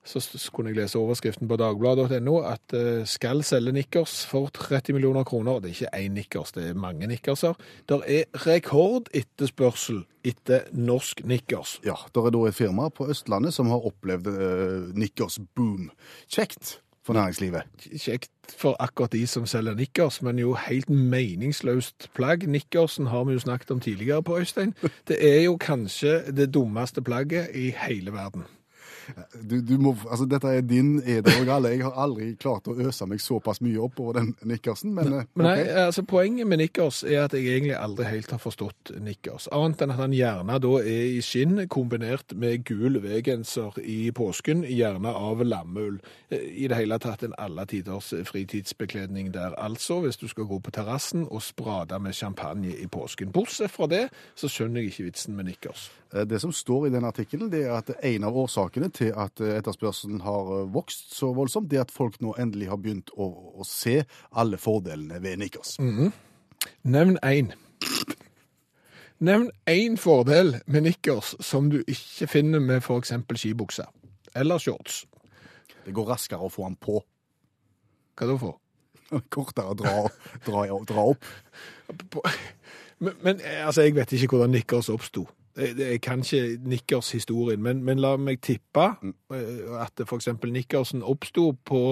Speaker 2: så kunne jeg lese overskriften på dagbladet.no at eh, skal selge nikkers for 30 millioner kroner. Det er ikke én nikkers, det er mange nikkerser. Der er rekordetterspørsel etter norsk nikkers.
Speaker 1: Ja, det er da et firma på Østlandet som har opplevd uh, nikkers boom. Kjekt for næringslivet.
Speaker 2: Kjekt for akkurat de som selger nikkers, men jo helt meningsløst plagg. Nikkersen har vi jo snakket om tidligere på Øystein. *laughs* Det er jo kanskje det dummeste plagget i hele verden.
Speaker 1: Du, du må, altså, dette er din eder og galle. Jeg har aldri klart å øse meg såpass mye opp over den nikkersen, men, eh,
Speaker 2: Men nei, altså Poenget med nikkers er at jeg egentlig aldri helt har forstått nikkers. Annet enn at han gjerne da er i skinn kombinert med gul V-genser i påsken, gjerne av lammeull. Eh, I det hele tatt en alle tiders fritidsbekledning der. Altså, hvis du skal gå på terrassen og sprade med champagne i påsken. Bortsett fra det, så skjønner jeg ikke vitsen med nikkers.
Speaker 1: Eh, Det som står i den artikkelen, det er at en av årsakene til at eh, etterspørselen har eh, vokst så voldsomt, det at folk nå endelig har begynt å, å se alle fordelene ved nikkers.
Speaker 2: Nevn én. Nevn én fordel med nikkers som du ikke finner med f.eks. skibukse. Eller shorts.
Speaker 1: Det går raskere å få den på.
Speaker 2: Hva da for? *laughs*
Speaker 1: Kortere å dra, dra, dra opp.
Speaker 2: Men, men altså, jeg vet ikke hvordan nikkers oppsto. Jeg, jeg kan ikke nikkers-historien, men, men la meg tippe eh, at eksempel nikkersen oppsto på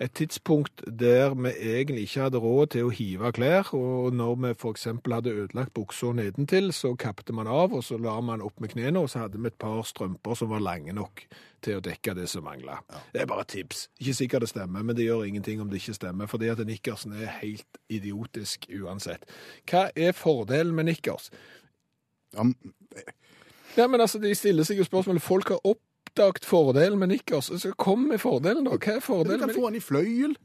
Speaker 2: et tidspunkt der vi egentlig ikke hadde råd til å hive klær, og når vi eksempel hadde ødelagt buksa nedentil, så kappte man av, og så la man opp med knene, og så hadde vi et par strømper som var lange nok til å dekke det som mangla. Det er bare et tips. Ikke sikkert det stemmer, men det gjør ingenting om det ikke stemmer, fordi at nikkersen er helt idiotisk uansett. Hva er fordelen med nikkers?
Speaker 1: Ja, men
Speaker 2: Ja, men altså, De stiller seg jo spørsmålet Folk har oppdaget fordelen med nikkers. Så kom med fordelen, da. Hva er
Speaker 1: du
Speaker 2: fordelen
Speaker 1: kan
Speaker 2: med
Speaker 1: få den i fløyel.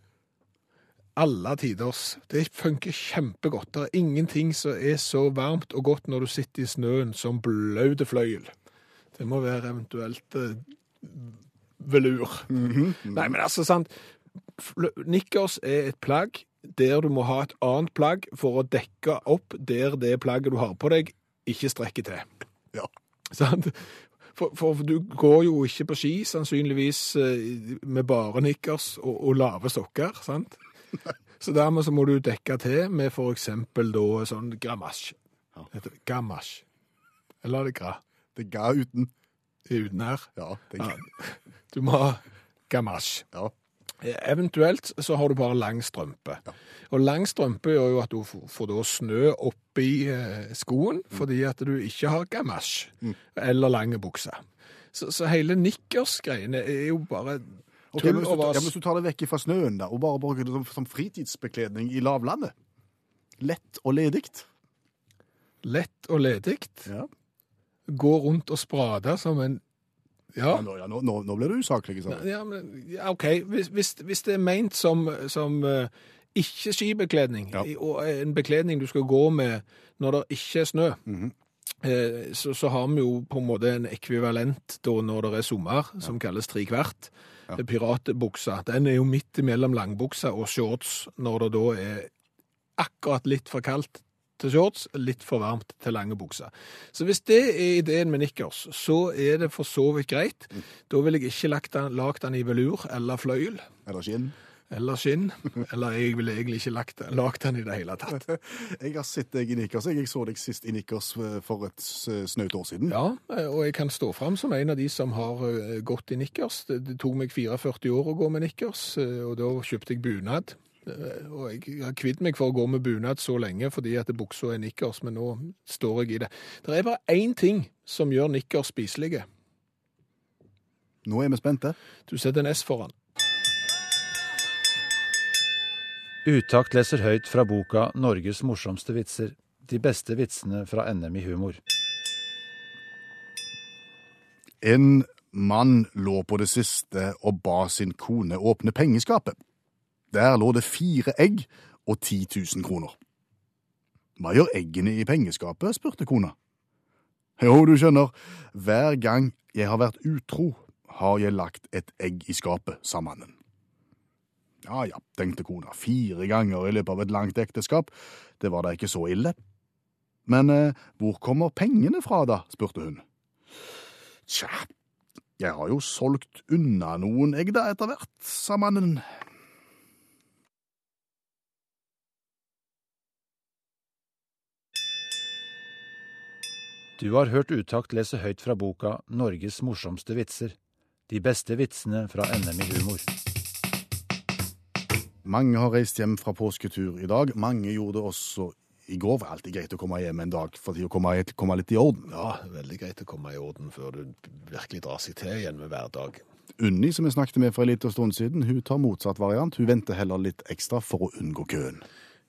Speaker 2: alle tiders. Det funker kjempegodt. Det er ingenting som er så varmt og godt når du sitter i snøen som blaute fløyel. Det må være eventuelt eh, velur. Nei, men altså, sant. Fl- Nikkers er et plagg der du må ha et annet plagg for å dekke opp der det plagget du har på deg, ikke strekker til.
Speaker 1: Ja. *laughs*
Speaker 2: Sant? For, for du går jo ikke på ski, sannsynligvis eh, med bare nikkers og, og lave sokker, sant? Så dermed så må du dekke til med for eksempel da sånn gamasj.
Speaker 1: Ja.
Speaker 2: Heter det Gamasj. Eller er det gra?
Speaker 1: Det ga uten.
Speaker 2: Er uten her.
Speaker 1: Ja, det
Speaker 2: Ja. Du må ha gamasj.
Speaker 1: Ja.
Speaker 2: Eventuelt så har du bare lang strømpe. Og lang strømpe gjør jo at du får da snø oppi eh, skoen,
Speaker 1: Mm.
Speaker 2: fordi at du ikke har gamasj eller lange bukser. Så, så hele nikkers-greiene er jo bare tull
Speaker 1: du,
Speaker 2: over
Speaker 1: ja, men hvis du tar det vekk fra snøen da, og bare bruker det som, som fritidsbekledning i lavlandet. Lett og ledigt.
Speaker 2: lett og ledig.
Speaker 1: Ja.
Speaker 2: Gå rundt og sprade som en Ja.
Speaker 1: Nå, ja, nå, nå, nå blir du usaklig.
Speaker 2: Ja, men, ja, OK. Hvis, hvis, hvis det er ment som, som uh, ikke skibekledning, og en bekledning du skal gå med når det ikke er snø,
Speaker 1: mm
Speaker 2: -hmm. uh, så, så har vi jo på en måte en ekvivalent da når det er sommer, som kalles tre.
Speaker 1: Ja.
Speaker 2: Piratbuksa. Den er jo midt mellom langbuksa og shorts når det da er akkurat litt for kaldt til shorts, litt for varmt til lange bukser. Så hvis det er ideen med nikkers, så er det for så vidt greit. Da vil jeg ikke lagt den, lagt den i velur eller fløyel
Speaker 1: Eller skinn.
Speaker 2: eller skinn, eller jeg ville egentlig ikke lagt, lagt den i det hele tatt. *laughs*
Speaker 1: Jeg har sett deg i nikkers. Jeg så deg sist i nikkers eh, for et snaut år siden.
Speaker 2: Ja, og jeg kan stå fram som en av de som har eh, gått i nikkers. Det, tok meg 44 år å gå med nikkers, eh, og da kjøpte jeg bunad. Og jeg har kvidd meg for å gå med bunad så lenge fordi at buksa er nikkers, men nå står jeg i det. Det er bare én ting som gjør nikkers spiselige.
Speaker 1: Nå er vi spente.
Speaker 2: Du setter en S foran.
Speaker 7: Utakt leser høyt fra boka 'Norges morsomste vitser'. De beste vitsene fra NM i humor.
Speaker 1: En mann lå på det siste og ba sin kone åpne pengeskapet. Der lå det fire egg og 10 000 kroner. Hva gjør eggene i pengeskapet? spurte kona. Jo, du skjønner, hver gang jeg har vært utro, har jeg lagt et egg i skapet, sa mannen. Ja ja, tenkte kona, fire ganger i løpet av et langt ekteskap, det var da ikke så ille. Men eh, hvor kommer pengene fra da, spurte hun. Tja, jeg har jo solgt unna noen egg da etter hvert, sa mannen.
Speaker 7: Du har hørt Utakt lese høyt fra boka 'Norges morsomste vitser'. De beste vitsene fra NM i humor.
Speaker 1: Mange har reist hjem fra påsketur i dag. Mange gjorde det også i går. Det var alltid greit å komme hjem en dag for å komme, komme litt i orden.
Speaker 2: Ja, veldig greit å komme i orden før du virkelig drar seg til igjen med hverdag.
Speaker 1: Unni, som jeg snakket med for en liten stund siden, hun tar motsatt variant. Hun venter heller litt ekstra for å unngå køen.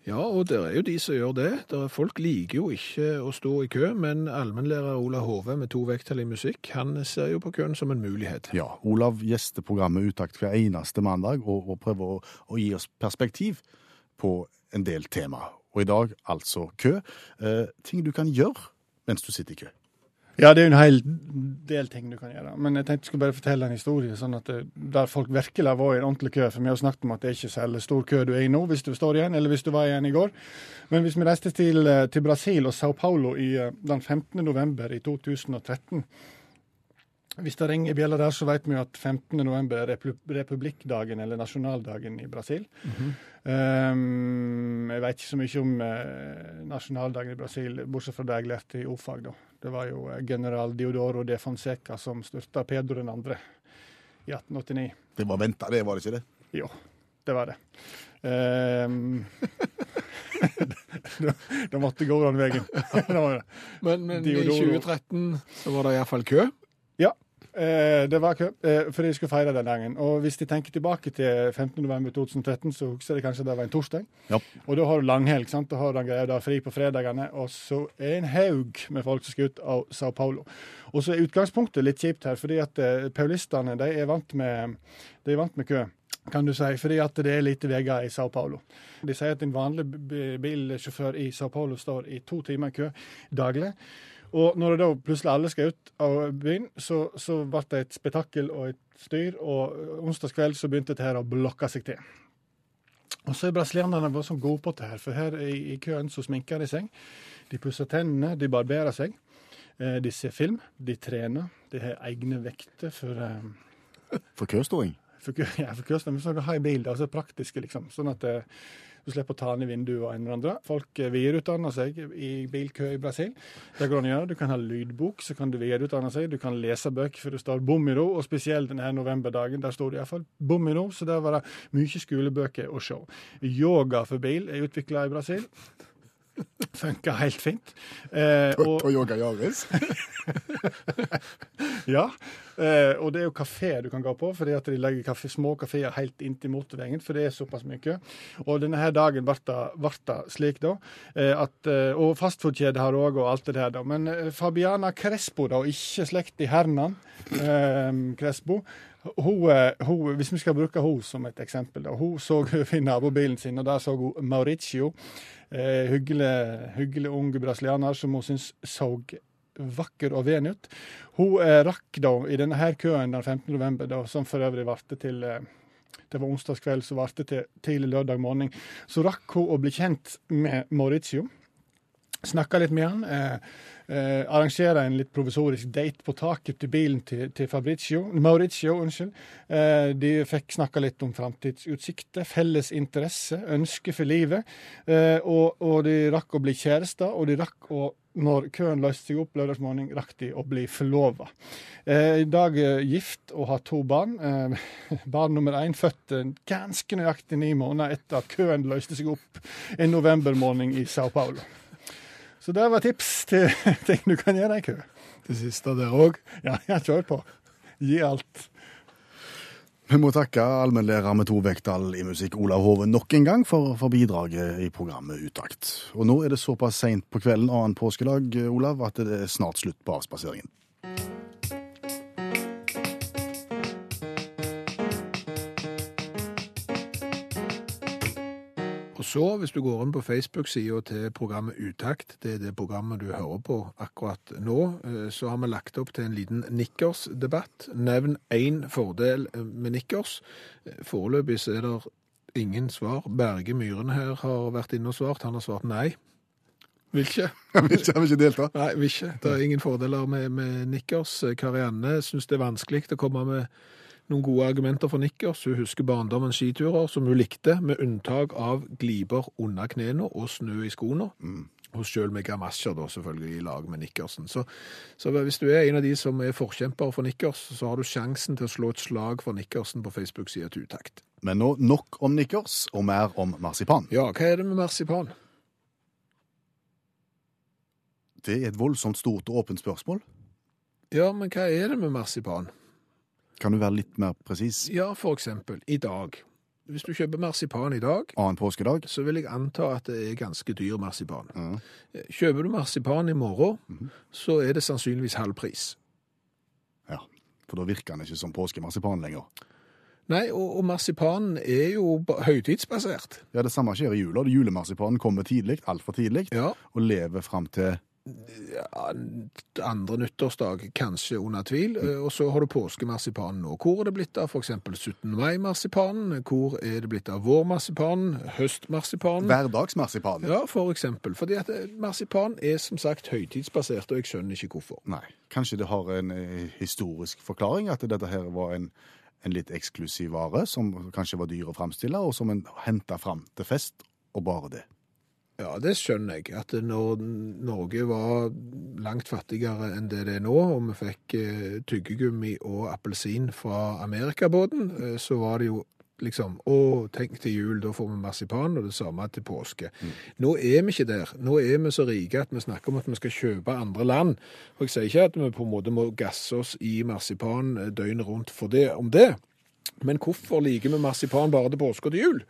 Speaker 2: Ja, og det er jo de som gjør det. Der er folk liker jo ikke å stå i kø, men allmennlærer Ola Hove med to vekttall i musikk, han ser jo på køen som en mulighet.
Speaker 1: Ja, Olav gjester programmet Utakt hver eneste mandag og, og prøver å, å gi oss perspektiv på en del tema. Og i dag altså kø. Eh, ting du kan gjøre mens du sitter i kø.
Speaker 5: Ja, det er jo en hel del ting du kan gjøre. Men jeg tenkte jeg skulle bare fortelle en historie sånn at det, der folk virkelig var i en ordentlig kø. For vi har snakket om at det er ikke så stor kø du er i nå, hvis du står igjen, eller hvis du var igjen i går. Men hvis vi reiste til, eh, til Brasil og Sao Paulo i, eh, den 15. november i 2013 Hvis det ringer i bjella der, så vet vi jo at 15. november er repu- republikkdagen, eller nasjonaldagen i Brasil. Um, jeg vet ikke så mye om uh, nasjonaldagen i Brasil, bortsett fra det jeg lærte i O-fag. da. Det var jo eh, general Diodoro de Fonseca som styrta Pedro 2. i 1889.
Speaker 1: Det var venta, det var det ikke det?
Speaker 5: Jo, det var det. *laughs* Um, *laughs* det, måtte gå den veien.
Speaker 2: Men, men i 2013 så var det iallfall kø.
Speaker 5: Ja, eh, det var kø, eh, for jeg skulle feire den dagen. Og hvis de tenker tilbake til 15.11.2013, så husker de kanskje det var en torsdag.
Speaker 1: Ja.
Speaker 5: Og da har du langhelg, sant? da har du den greia der fri på fredagene. Og så er en haug med folk som skal ut av Sao Paulo. Og så er utgangspunktet litt kjipt her, fordi at eh, paulistene de er vant med, de er vant med kø. Kan du si, fordi at det er lite veier i Sao Paulo. De sier at en vanlig bilsjåfør i Sao Paulo står i to timer i kø daglig. Og når da plutselig alle skal ut av byen, så, så ble det et spetakkel og et styr, og onsdagskveld så begynte dette her å blokke seg til. Og så er brasilianerne bare så gode på det her, for her i, i køen så sminker de seg. De pusser tennene, de barberer seg. Eh, De ser film, de trener, de har egne vekter for eh,
Speaker 1: For køståing.
Speaker 5: for, *laughs* ja, for køsten, så har ha bil, altså praktiske, liksom. Sånn at eh, du slipper å ta den i vinduet og en eller andre. Folk eh, videreutdanner seg i bilkø i Brasil. Det går an å gjøre. Du kan ha lydbok, så kan du videreutdanne seg. Du kan lese bøker for det står bom i ro, og spesielt denne novemberdagen, der står det iallfall bom i ro, så der var det mye skolebøker å se. Yoga for bil er utvikla i Brasil. *laughs* Funka helt fint. Eh, og,
Speaker 1: Toyota Yaris. *laughs*
Speaker 5: ja, eh, og det er jo kafé du kan gå på, fordi at de legger kafé, små kafeer helt inntil motorveien, for det er såpass mye. Og denne her dagen ble det slik, da. Eh, at, eh, og fastfoodkjede har òg, og alt det der, da. Men eh, Fabiana Crespo, da, ikke slekt i Hernan eh, Crespo, hun, hun, hvis vi skal bruke henne som et eksempel, da. Hun så finne i nabobilen sin, og der så hun Mauricio. Eh, hyggelig, hyggelig ung brasilianer som hun syns så vakker og ven ut. Hun eh, rakk da i denne her køen den 15. november, som for øvrig varte til eh, det var onsdagskveld, så varte til tidlig lørdag morgen. Så rakk hun å bli kjent med Mauricio. Snakka litt med han. Eh, eh, Arrangere en litt provisorisk date på taket til bilen til, til Fabricio, Mauricio. Eh, de fikk snakka litt om framtidsutsikter, felles interesse, ønske for livet. Eh, og, og de rakk å bli kjærester, og de rakk å når køen løste seg opp lørdagsmorgen, rakk de å bli forlova. Eh, I dag eh, gift og har to barn. Eh, *laughs* barn nummer én født ganske nøyaktig ni måneder etter at køen løste seg opp en novembermorgen i Sao Paulo. Så det var tips til *laughs* ting du kan gjøre i kø.
Speaker 2: Det siste der òg.
Speaker 5: Ja, ja, kjør på. Gi alt.
Speaker 1: Vi må takke allmennlærer med to vekttall i musikk, Olav Hove, nok en gang for, for bidraget i programmet Utakt. Og nå er det såpass seint på kvelden annen påskedag, Olav, at det er snart slutt på avspaseringen.
Speaker 2: Så, hvis du går inn på Facebook-sida til programmet Utakt, det er det programmet du hører på akkurat nå, eh, så har vi lagt opp til en liten nikkersdebatt. Nevn én fordel med nikkers. Eh, Foreløpig så er det ingen svar. Berge Myhren her har vært inne og svart. Han har svart nei. Vil ikke. *laughs*
Speaker 1: Jeg vil ikke, ikke delta.
Speaker 2: Nei, vil ikke. Det er ingen fordeler med, med nikkers. Karianne syns det er vanskelig å komme med noen gode argumenter for nikkers. Hun husker barndommens skiturer som hun likte, med unntak av gliber under knærne og snø i skoene. Og sjøl med gamasjer, da, selvfølgelig, i lag med nikkersen. Så, så hvis du er en av de som er forkjempere for nikkers, så har du sjansen til å slå et slag for nikkersen på Facebook-sida til Utakt.
Speaker 1: Men nå nok om nikkers, og mer om marsipan.
Speaker 2: Ja, hva er det med marsipan?
Speaker 1: Det er et voldsomt stort og åpent spørsmål.
Speaker 2: Ja, men hva er det med marsipan?
Speaker 1: Kan du være litt mer presis?
Speaker 2: Ja, for eksempel, i dag. Hvis du kjøper marsipan i dag,
Speaker 1: Annen påskedag?
Speaker 2: så vil jeg anta at det er ganske dyr marsipan.
Speaker 1: Ja.
Speaker 2: Kjøper du marsipan i morgen, så er det sannsynligvis halv pris.
Speaker 1: ja. For da virker den ikke som påskemarsipan lenger.
Speaker 2: Nei, og, og marsipanen er jo ba- høytidsbasert.
Speaker 1: Ja, Det samme skjer i jula. Julemarsipanen kommer tidlig, altfor tidlig,
Speaker 2: Ja.
Speaker 1: og lever fram til
Speaker 2: andre nyttårsdag, kanskje under tvil. Eh, Og så har du påskemarsipanen nå. Hvor er det blitt av f.eks. 17. mai-marsipanen? Hvor er det blitt av vårmarsipanen? Høstmarsipanen?
Speaker 1: hverdagsmarsipan.
Speaker 2: Ja, for eksempel. Fordi at eh, marsipan er som sagt høytidsbasert, og jeg skjønner ikke hvorfor.
Speaker 1: Nei. Kanskje det har en eh, historisk forklaring, at dette her var en, en litt eksklusiv vare, som kanskje var dyr å framstille, og som en henta fram til fest, og bare det.
Speaker 2: Ja, det skjønner jeg. At når Norge var langt fattigere enn det det er nå, og vi fikk eh, tyggegummi og appelsin fra amerikabåten, eh, så var det jo liksom Å, tenk til jul, da får vi marsipan, og det samme til påske. Nå er vi ikke der. Nå er vi så rike at vi snakker om at vi skal kjøpe andre land. Og jeg sier ikke at vi på en måte må gasse oss i marsipan eh, døgnet rundt for det om det. Men hvorfor liker vi marsipan bare til påske og til jul?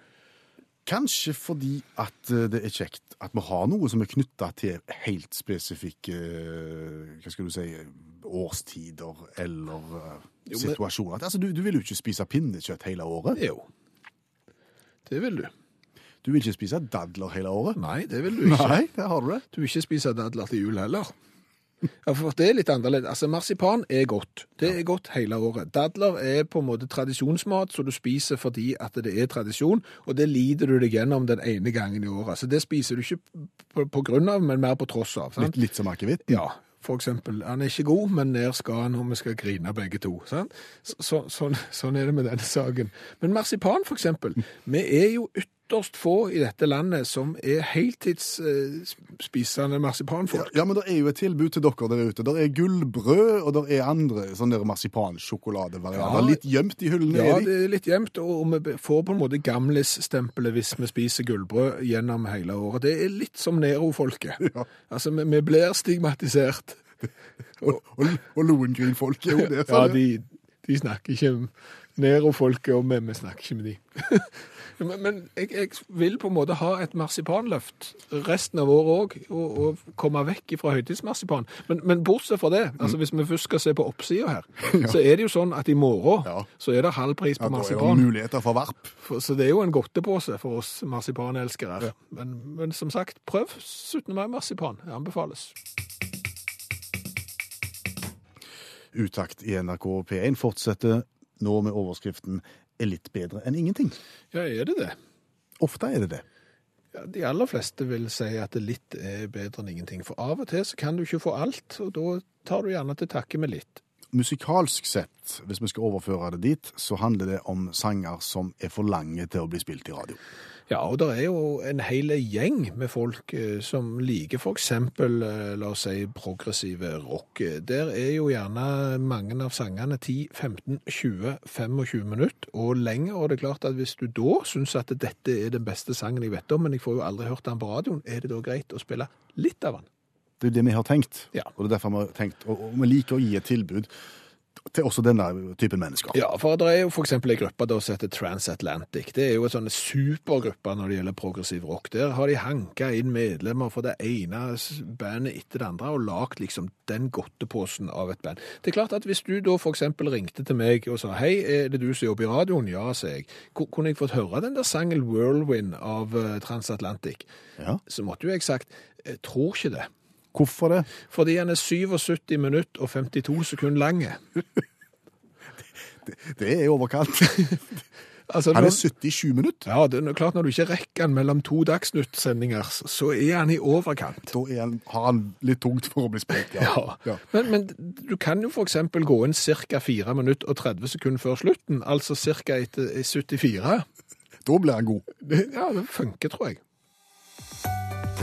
Speaker 1: Kanskje fordi at eh, det er kjekt at vi har noe som er knytta til helt spesifikke eh, hva skal du si, årstider eller
Speaker 2: jo,
Speaker 1: situasjoner. men-. Altså, du, du vil jo ikke spise pinnekjøtt hele året.
Speaker 2: Jo. Det vil du.
Speaker 1: Du vil ikke spise dadler hele året.
Speaker 2: Nei, det vil du ikke.
Speaker 1: Nei, det har du det.
Speaker 2: Du vil ikke spise dadler til jul heller. Ja, for det er litt annerledes. Altså, Marsipan er godt. Det er godt hele året. Dadler er på en måte tradisjonsmat, så du spiser fordi at det er tradisjon, og det lider du deg gjennom den ene gangen i året. Så det spiser du ikke på, på grunn av, men mer på tross av.
Speaker 1: Litt, litt som akevitt.
Speaker 2: Ja, for eksempel. Han er ikke god, men ned skal han, og vi skal grine begge to. Så, så, sånn, sånn er det med denne saken. Men marsipan, for eksempel. Vi er jo ytterst få i dette landet som er heltidsspisende marsipanfolk.
Speaker 1: Ja, men det er jo et tilbud til dere der ute. Det er gullbrød, og det er andre sånne marsipansjokoladevarianter.
Speaker 2: Ja.
Speaker 1: Litt gjemt i hyllene.
Speaker 2: Ja,
Speaker 1: er de?
Speaker 2: det er litt gjemt, og vi får på en måte gamlisstempelet hvis vi spiser gullbrød gjennom hele året. Det er litt som Nero-folket. Altså, vi, vi blir stigmatisert. *laughs*
Speaker 1: Og, og, og Lohengrin-folket er jo det.
Speaker 2: Ja, de, de snakker ikke om Nero-folket, og vi, vi snakker ikke med de. *laughs* men men jeg, jeg vil på en måte ha et marsipanløft resten av året òg, og, og komme vekk fra høytidsmarsipan. Men, men bortsett fra det, altså hvis vi først skal se på oppsida her, *laughs* så er det jo sånn at i morgen
Speaker 1: Ja.
Speaker 2: så er det halv pris på
Speaker 1: Ja, da er det muligheter for varp.
Speaker 2: Så det er jo en godtepose for oss marsipanelskere. Men, men som sagt, prøv 17. mai-marsipan. Anbefales.
Speaker 1: Utakt i NRK P1 fortsetter nå med overskriften 'Er litt bedre enn ingenting'.
Speaker 2: Ja, er det det?
Speaker 1: Ofte er det det.
Speaker 2: Ja, de aller fleste vil si at det litt er bedre enn ingenting. For av og til så kan du ikke få alt, og da tar du gjerne til takke med litt.
Speaker 1: Musikalsk sett, hvis vi skal overføre det dit, så handler det om sanger som er for lange til å bli spilt i radio.
Speaker 2: Ja, og det er jo en hel gjeng med folk eh, som liker eksempel, eh, la oss si, progressive rock. Der er jo gjerne mange av sangene 10, 15, 20, 25 minutter og lenger. Og det er klart at hvis du da syns at dette er den beste sangen jeg vet om, men jeg får jo aldri hørt den på radioen, er det da greit å spille litt av den?
Speaker 1: Det er jo det vi har tenkt,
Speaker 2: Ja.
Speaker 1: og det er derfor vi har tenkt, og, og vi liker å gi et tilbud til også denne typen mennesker.
Speaker 2: Ja, for det er jo eksempel en gruppe da som heter Transatlantic. Det er jo en sånn supergruppe når det gjelder progressiv rock. Der har de hanka inn medlemmer for det ene bandet etter det andre og lagt liksom den godteposen av et band. Det er klart at hvis du da eksempel ringte til meg og sa hei, er det du som jobber i radioen? Ja, sier jeg. Kunne jeg fått høre den der sangen Whirlwind av eh, Transatlantic?
Speaker 1: Ja.
Speaker 2: Så måtte jo jeg sagt, tror ikke det.
Speaker 1: Hvorfor det?
Speaker 2: Fordi han er 77 minutt og 52 sekunder lang.
Speaker 1: Det er i overkant. *laughs*
Speaker 2: Altså,
Speaker 1: Han er 77 minutter.
Speaker 2: Ja, det er klart når du ikke rekker han mellom to Dagsnytt-sendinger, så er han i overkant.
Speaker 1: Da er han, har han litt tungt for å bli spilt, ja. *laughs*
Speaker 2: Ja.
Speaker 1: Ja.
Speaker 2: Men, men du kan jo eksempel gå inn ca. 4 minutter og 30 sekunder før slutten, altså ca. etter 74.
Speaker 1: Da blir han god.
Speaker 2: Ja, det funker, tror jeg.